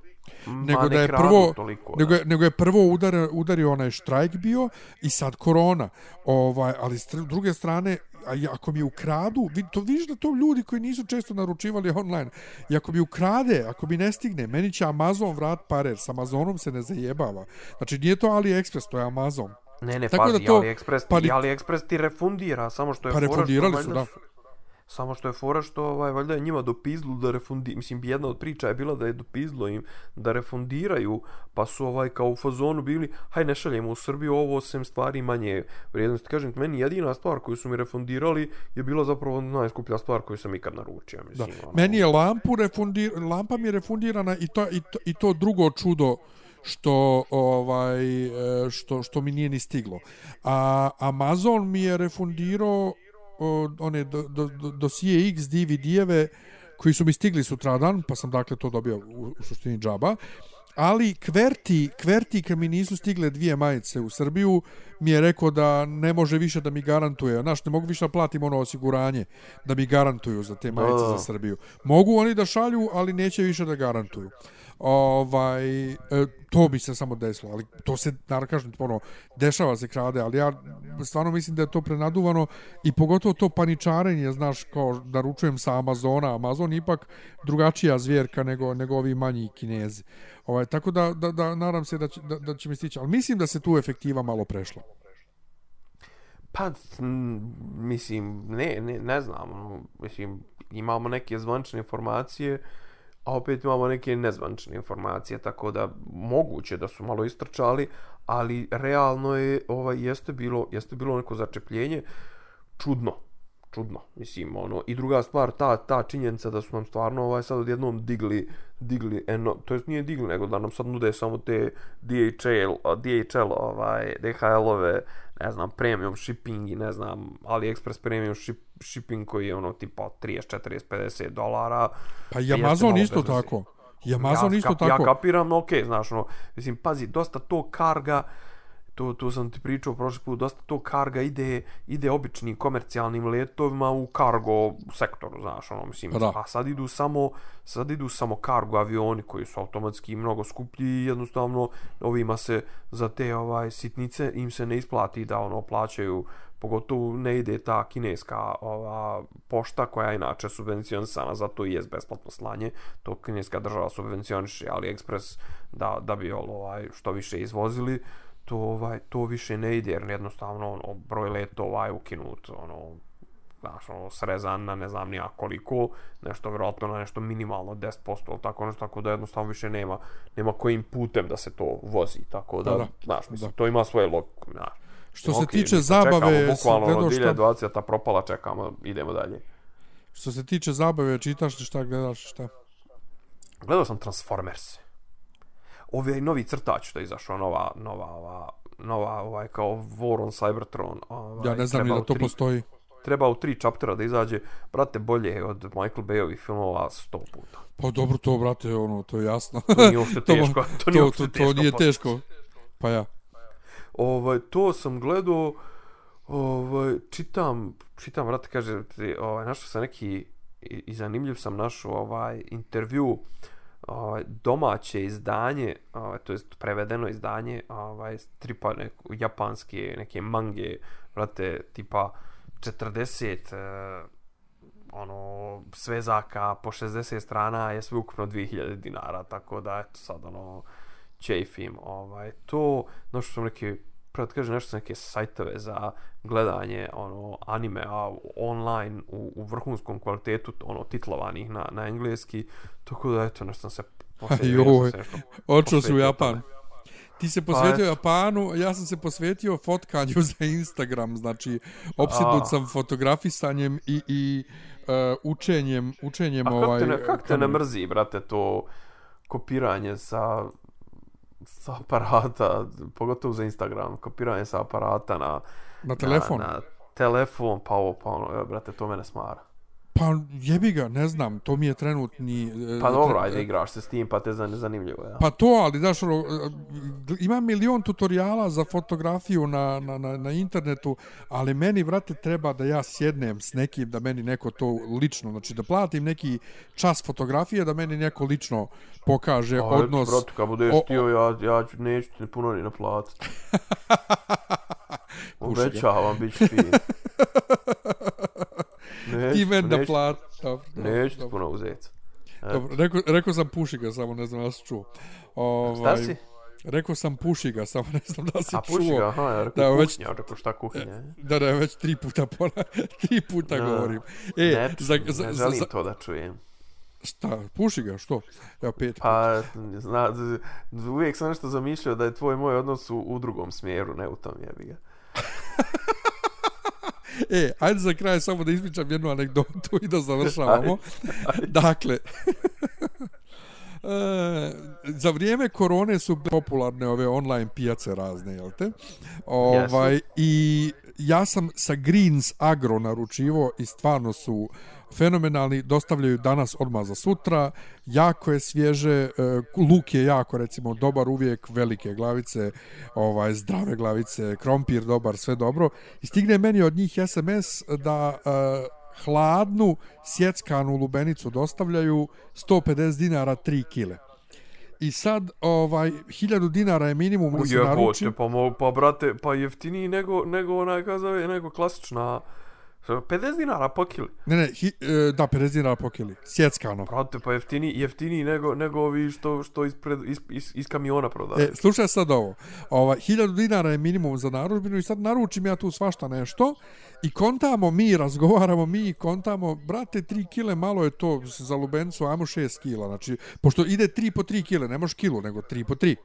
Nego da je prvo toliko, nego, je, nego je prvo udar udario onaj štrajk bio i sad korona. Ovaj ali s druge strane a ako mi ukradu, vid, to vidiš da to ljudi koji nisu često naručivali online, i ako mi ukrade, ako mi ne stigne, meni će Amazon vrat pare, s Amazonom se ne zajebava. Znači nije to AliExpress, to je Amazon. Ne, ne, Tako pazi, da to, AliExpress, pa, AliExpress ti refundira, samo što je pa refundirali su, da. Su, Samo što je fora što ovaj valjda je njima dopizlo da refundi mislim jedna od priča je bila da je dopizlo im da refundiraju pa su ovaj kao u fazonu bili haj ne šaljemo u Srbiju ovo sem stvari manje vrijednosti kažem meni jedina stvar koju su mi refundirali je bila zapravo najskuplja stvar koju sam ikad naručio mislim da. Ono. meni je lampu refundir lampa mi je refundirana i to, i to, i to drugo čudo što ovaj e, što što mi nije ni stiglo. A Amazon mi je refundirao one do, do, do, dosije X DVD-eve koji su mi stigli sutradan, pa sam dakle to dobio u, u suštini džaba. Ali Kverti, Kverti kad mi nisu stigle dvije majice u Srbiju, mi je rekao da ne može više da mi garantuje. Znaš, ne mogu više da platim ono osiguranje da mi garantuju za te majice za Srbiju. Mogu oni da šalju, ali neće više da garantuju ovaj, e, to bi se samo desilo, ali to se, naravno kažem, ono, dešava se krade, ali ja stvarno mislim da je to prenaduvano i pogotovo to paničarenje, znaš, kao naručujem sa Amazona, Amazon ipak drugačija zvjerka nego, nego ovi manji kinezi. Ovaj, tako da, da, da nadam se da će, da, da će mi stići, ali mislim da se tu efektiva malo prešla. Pa, mislim, ne, ne, ne znam, ono, mislim, imamo neke zvančne informacije, a opet imamo neke nezvančne informacije, tako da moguće da su malo istrčali, ali realno je ovaj jeste bilo jeste bilo neko začepljenje? Čudno čudno mislim ono i druga stvar ta ta činjenica da su nam stvarno ovaj sad odjednom digli digli eno to jest nije digli nego da nam sad nude samo te DHL DHL ovaj DHL-ove ne znam premium shipping i ne znam AliExpress premium ship, shipping koji je ono tipa 30 40 50 dolara. Pa i Amazon isto tako. I Amazon ja, isto tako. ja kapiram no okej okay, znaš ono mislim pazi dosta to karga to, to sam ti pričao prošli put, dosta to karga ide, ide običnim komercijalnim letovima u kargo sektoru, znaš, ono, mislim, pa a sad idu samo, sad idu samo kargo avioni koji su automatski mnogo skuplji i jednostavno ovima se za te ovaj sitnice im se ne isplati da ono plaćaju pogotovo ne ide ta kineska ova pošta koja je inače subvencionisana zato i je besplatno slanje to kineska država subvencioniše AliExpress da, da bi ovaj što više izvozili to ovaj to više ne ide jer jednostavno ono broj letova je ukinut ono znaš, ono, srezan na ne znam nija koliko, nešto vjerojatno na nešto minimalno 10% ili tako nešto, tako da jednostavno više nema, nema kojim putem da se to vozi, tako da, da, znaš, mislim, da. to ima svoje logiku, znaš. Što se okay, tiče zabave, bukvalno ono, 2020 ta propala, čekamo, idemo dalje. Što se tiče zabave, čitaš li šta gledaš, šta? Gledao sam Transformers. Ovi novi crtač što je izašao, nova, nova, ova, nova, ovaj, kao War on Cybertron. Ovaj, ja ne znam ni da to tri, postoji. Treba u tri chaptera da izađe, brate, bolje od Michael Bayovih filmova sto puta. Pa dobro to, brate, ono, to je jasno. To nije uopšte teško. to, nije to, to, to, to nije teško. Pa ja. Ovaj, to sam gledao, ovaj, čitam, čitam, brate, kaže, ovaj, našao sam neki, i, i zanimljiv sam našao ovaj, intervju, ovaj, domaće izdanje, ovaj, to jest prevedeno izdanje, ovaj, stripa nek, japanske, neke mange, vrate, tipa 40 eh, ono, svezaka po 60 strana je sve ukupno 2000 dinara, tako da, eto, sad, ono, čejfim, ovaj, to, no što sam neki, prvo kaže nešto neke sajtove za gledanje, ono, anime, a online, u, u vrhunskom kvalitetu, ono, titlovanih na, na engleski, tako da, eto, nešto sam se posvetio. Očeo su u Japan. Ti se posvetio pa, Japanu, ja sam se posvetio fotkanju za Instagram, znači opsednut sam fotografisanjem i, i uh, učenjem, učenjem a ovaj... A kako te, kak te ne mrzi, brate, to kopiranje sa sa aparata, pogotovo za Instagram, kopiranje sa aparata na... Na telefon? Na, na telefon, pa ovo, pa ono, evo, brate, to mene smara. Pa jebi ga, ne znam, to mi je trenutni... E, pa dobro, ajde igraš se s tim, pa te zane zanimljivo, ja. Pa to, ali daš, ono, e, ima milion tutoriala za fotografiju na, na, na, na internetu, ali meni, vrate, treba da ja sjednem s nekim, da meni neko to lično, znači da platim neki čas fotografije, da meni neko lično pokaže a, odnos... Brate, kad budeš tio, ja, ja ću, neću ti puno ni naplatiti. Obećavam, bit ću fin. Neću, ti men da plat. Dobro, neću ti puno uzeti. Dobro, rekao, rekao sam puši ga, samo ne znam da si čuo. Ovaj, Šta si? Rekao sam puši ga, samo ne znam da si čuo. A puši ga, aha, ja rekao da, kuhnja, već, rekao šta kuhinja. Da, da, već tri puta, pola, tri puta no, govorim. E, ne, za, za, ne želim za, to da čujem. Šta, puši ga, što? Evo, pet Pa, zna, uvijek sam nešto zamišljao da je tvoj moj odnos u, u drugom smjeru, ne u tom jebi ga. E, ajde za kraj samo da ispričam jednu anegdotu i da završavamo. dakle, e, za vrijeme korone su popularne ove online pijace razne, jel te? Ovaj, I ja sam sa Greens Agro naručivo i stvarno su fenomenalni, dostavljaju danas odmah za sutra, jako je svježe, e, luk je jako recimo dobar uvijek, velike glavice, ovaj zdrave glavice, krompir dobar, sve dobro. I stigne meni od njih SMS da uh, hladnu sjeckanu lubenicu dostavljaju 150 dinara 3 kile. I sad, ovaj, 1000 dinara je minimum da se naruči. Pa, pa, brate, pa jeftiniji nego, nego onaj, kazave, nego klasična 50 dinara po kili. Ne, ne, hi, e, da, 50 dinara po kili. Sjeckano. Prate, pa jeftini, jeftini nego, nego ovi što, što ispred, is, is, iz kamiona prodaju. E, slušaj sad ovo. Ova, 1000 dinara je minimum za naručbinu i sad naručim ja tu svašta nešto i kontamo mi, razgovaramo mi, kontamo, brate, 3 kile, malo je to za lubencu, ajmo 6 kila. Znači, pošto ide 3 po 3 kile, ne može kilu, nego 3 po 3.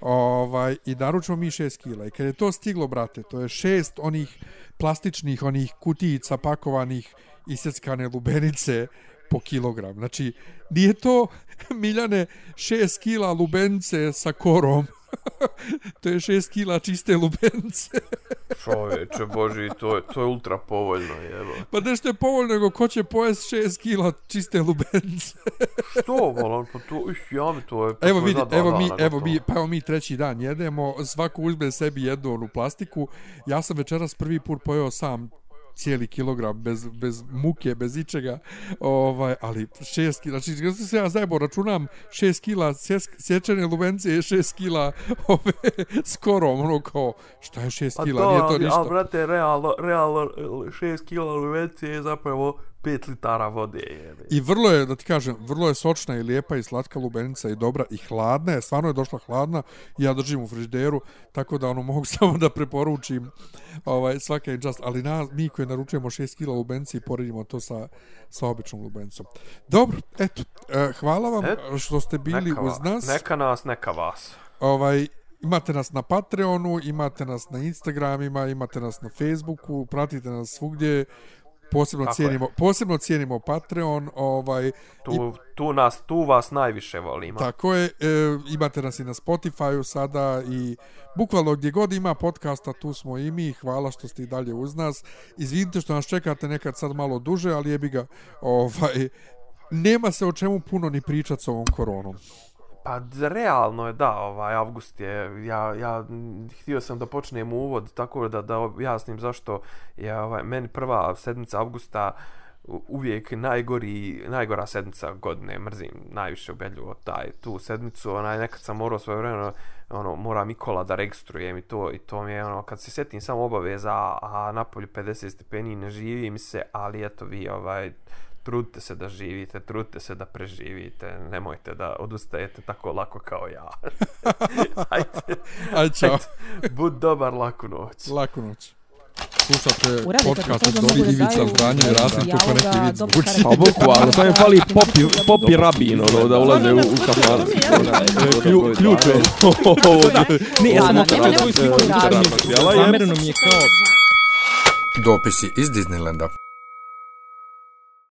Ovaj, I naručimo mi 6 kila. I kad je to stiglo, brate, to je šest onih plastičnih onih kutijica pakovanih isjeckane lubenice po kilogram. Znači, nije to, Miljane, 6 kila lubenice sa korom. to je 6 kila čiste lubence. Čovječe, boži, to je, to je ultra povoljno, jebo. Pa nešto je povoljno, nego ko će pojest 6 kila čiste lubence? Što, volan, pa to, ih, ja mi to je... Pa evo, vidi, evo, mi, evo, mi, pa evo mi treći dan jedemo, svako uzme sebi jednu onu plastiku. Ja sam večeras prvi put pojeo sam cijeli kilogram bez, bez muke, bez ičega, ovaj, ali šest kila, znači kada se ja zajebo računam šest kila sječene lubence je šest kila ove, skoro, ono kao, šta je šest kila, to, nije to ništa. Ali, brate, realno, realno šest kila lubence je zapravo 5 litara vode. Jebe. I vrlo je, da ti kažem, vrlo je sočna i lijepa i slatka lubenica i dobra i hladna je, stvarno je došla hladna i ja držim u frižideru, tako da ono mogu samo da preporučim ovaj, svaka je just, ali na, mi koji naručujemo 6 kila lubenice i poredimo to sa, sa običnom lubenicom. Dobro, eto, eh, hvala vam Et, što ste bili neka, uz nas. Neka nas, neka vas. Ovaj, imate nas na Patreonu, imate nas na Instagramima, imate nas na Facebooku, pratite nas svugdje. Posebno Tako cijenimo, posebno cijenimo Patreon, ovaj i, Tu, tu, nas, tu vas najviše volimo. tako je, e, imate nas i na Spotifyu sada i bukvalno gdje god ima podcasta, tu smo i mi. Hvala što ste i dalje uz nas. Izvinite što nas čekate nekad sad malo duže, ali jebi ga, ovaj nema se o čemu puno ni pričati s ovom koronom. Pa realno je da, ovaj avgust je, ja, ja htio sam da počnem uvod tako da da objasnim zašto je ovaj, meni prva sedmica avgusta uvijek najgori, najgora sedmica godine, mrzim najviše ubedljivo taj, tu sedmicu, onaj, nekad sam morao svoje vrijeme ono, mora Mikola da registrujem i to, i to mi je, ono, kad se setim samo obaveza, a napolju 50 stepeni ne živi mi se, ali eto vi, ovaj, trudite se da živite, trudite se da preživite, nemojte da odustajete tako lako kao ja. ajde. Ajde, čao. Bud dobar, laku noć. Laku noć. Slušate podcast od Dobri Ivica, Zdanje, Rasim, kako neki vid zvuči. Pa boku, ali sam je fali popi, popi rabin, ono, da ulaze u, u kafaru. Ključ je. Ne, ja sam opet. Zamereno mi je kao... Dopisi iz Disneylanda.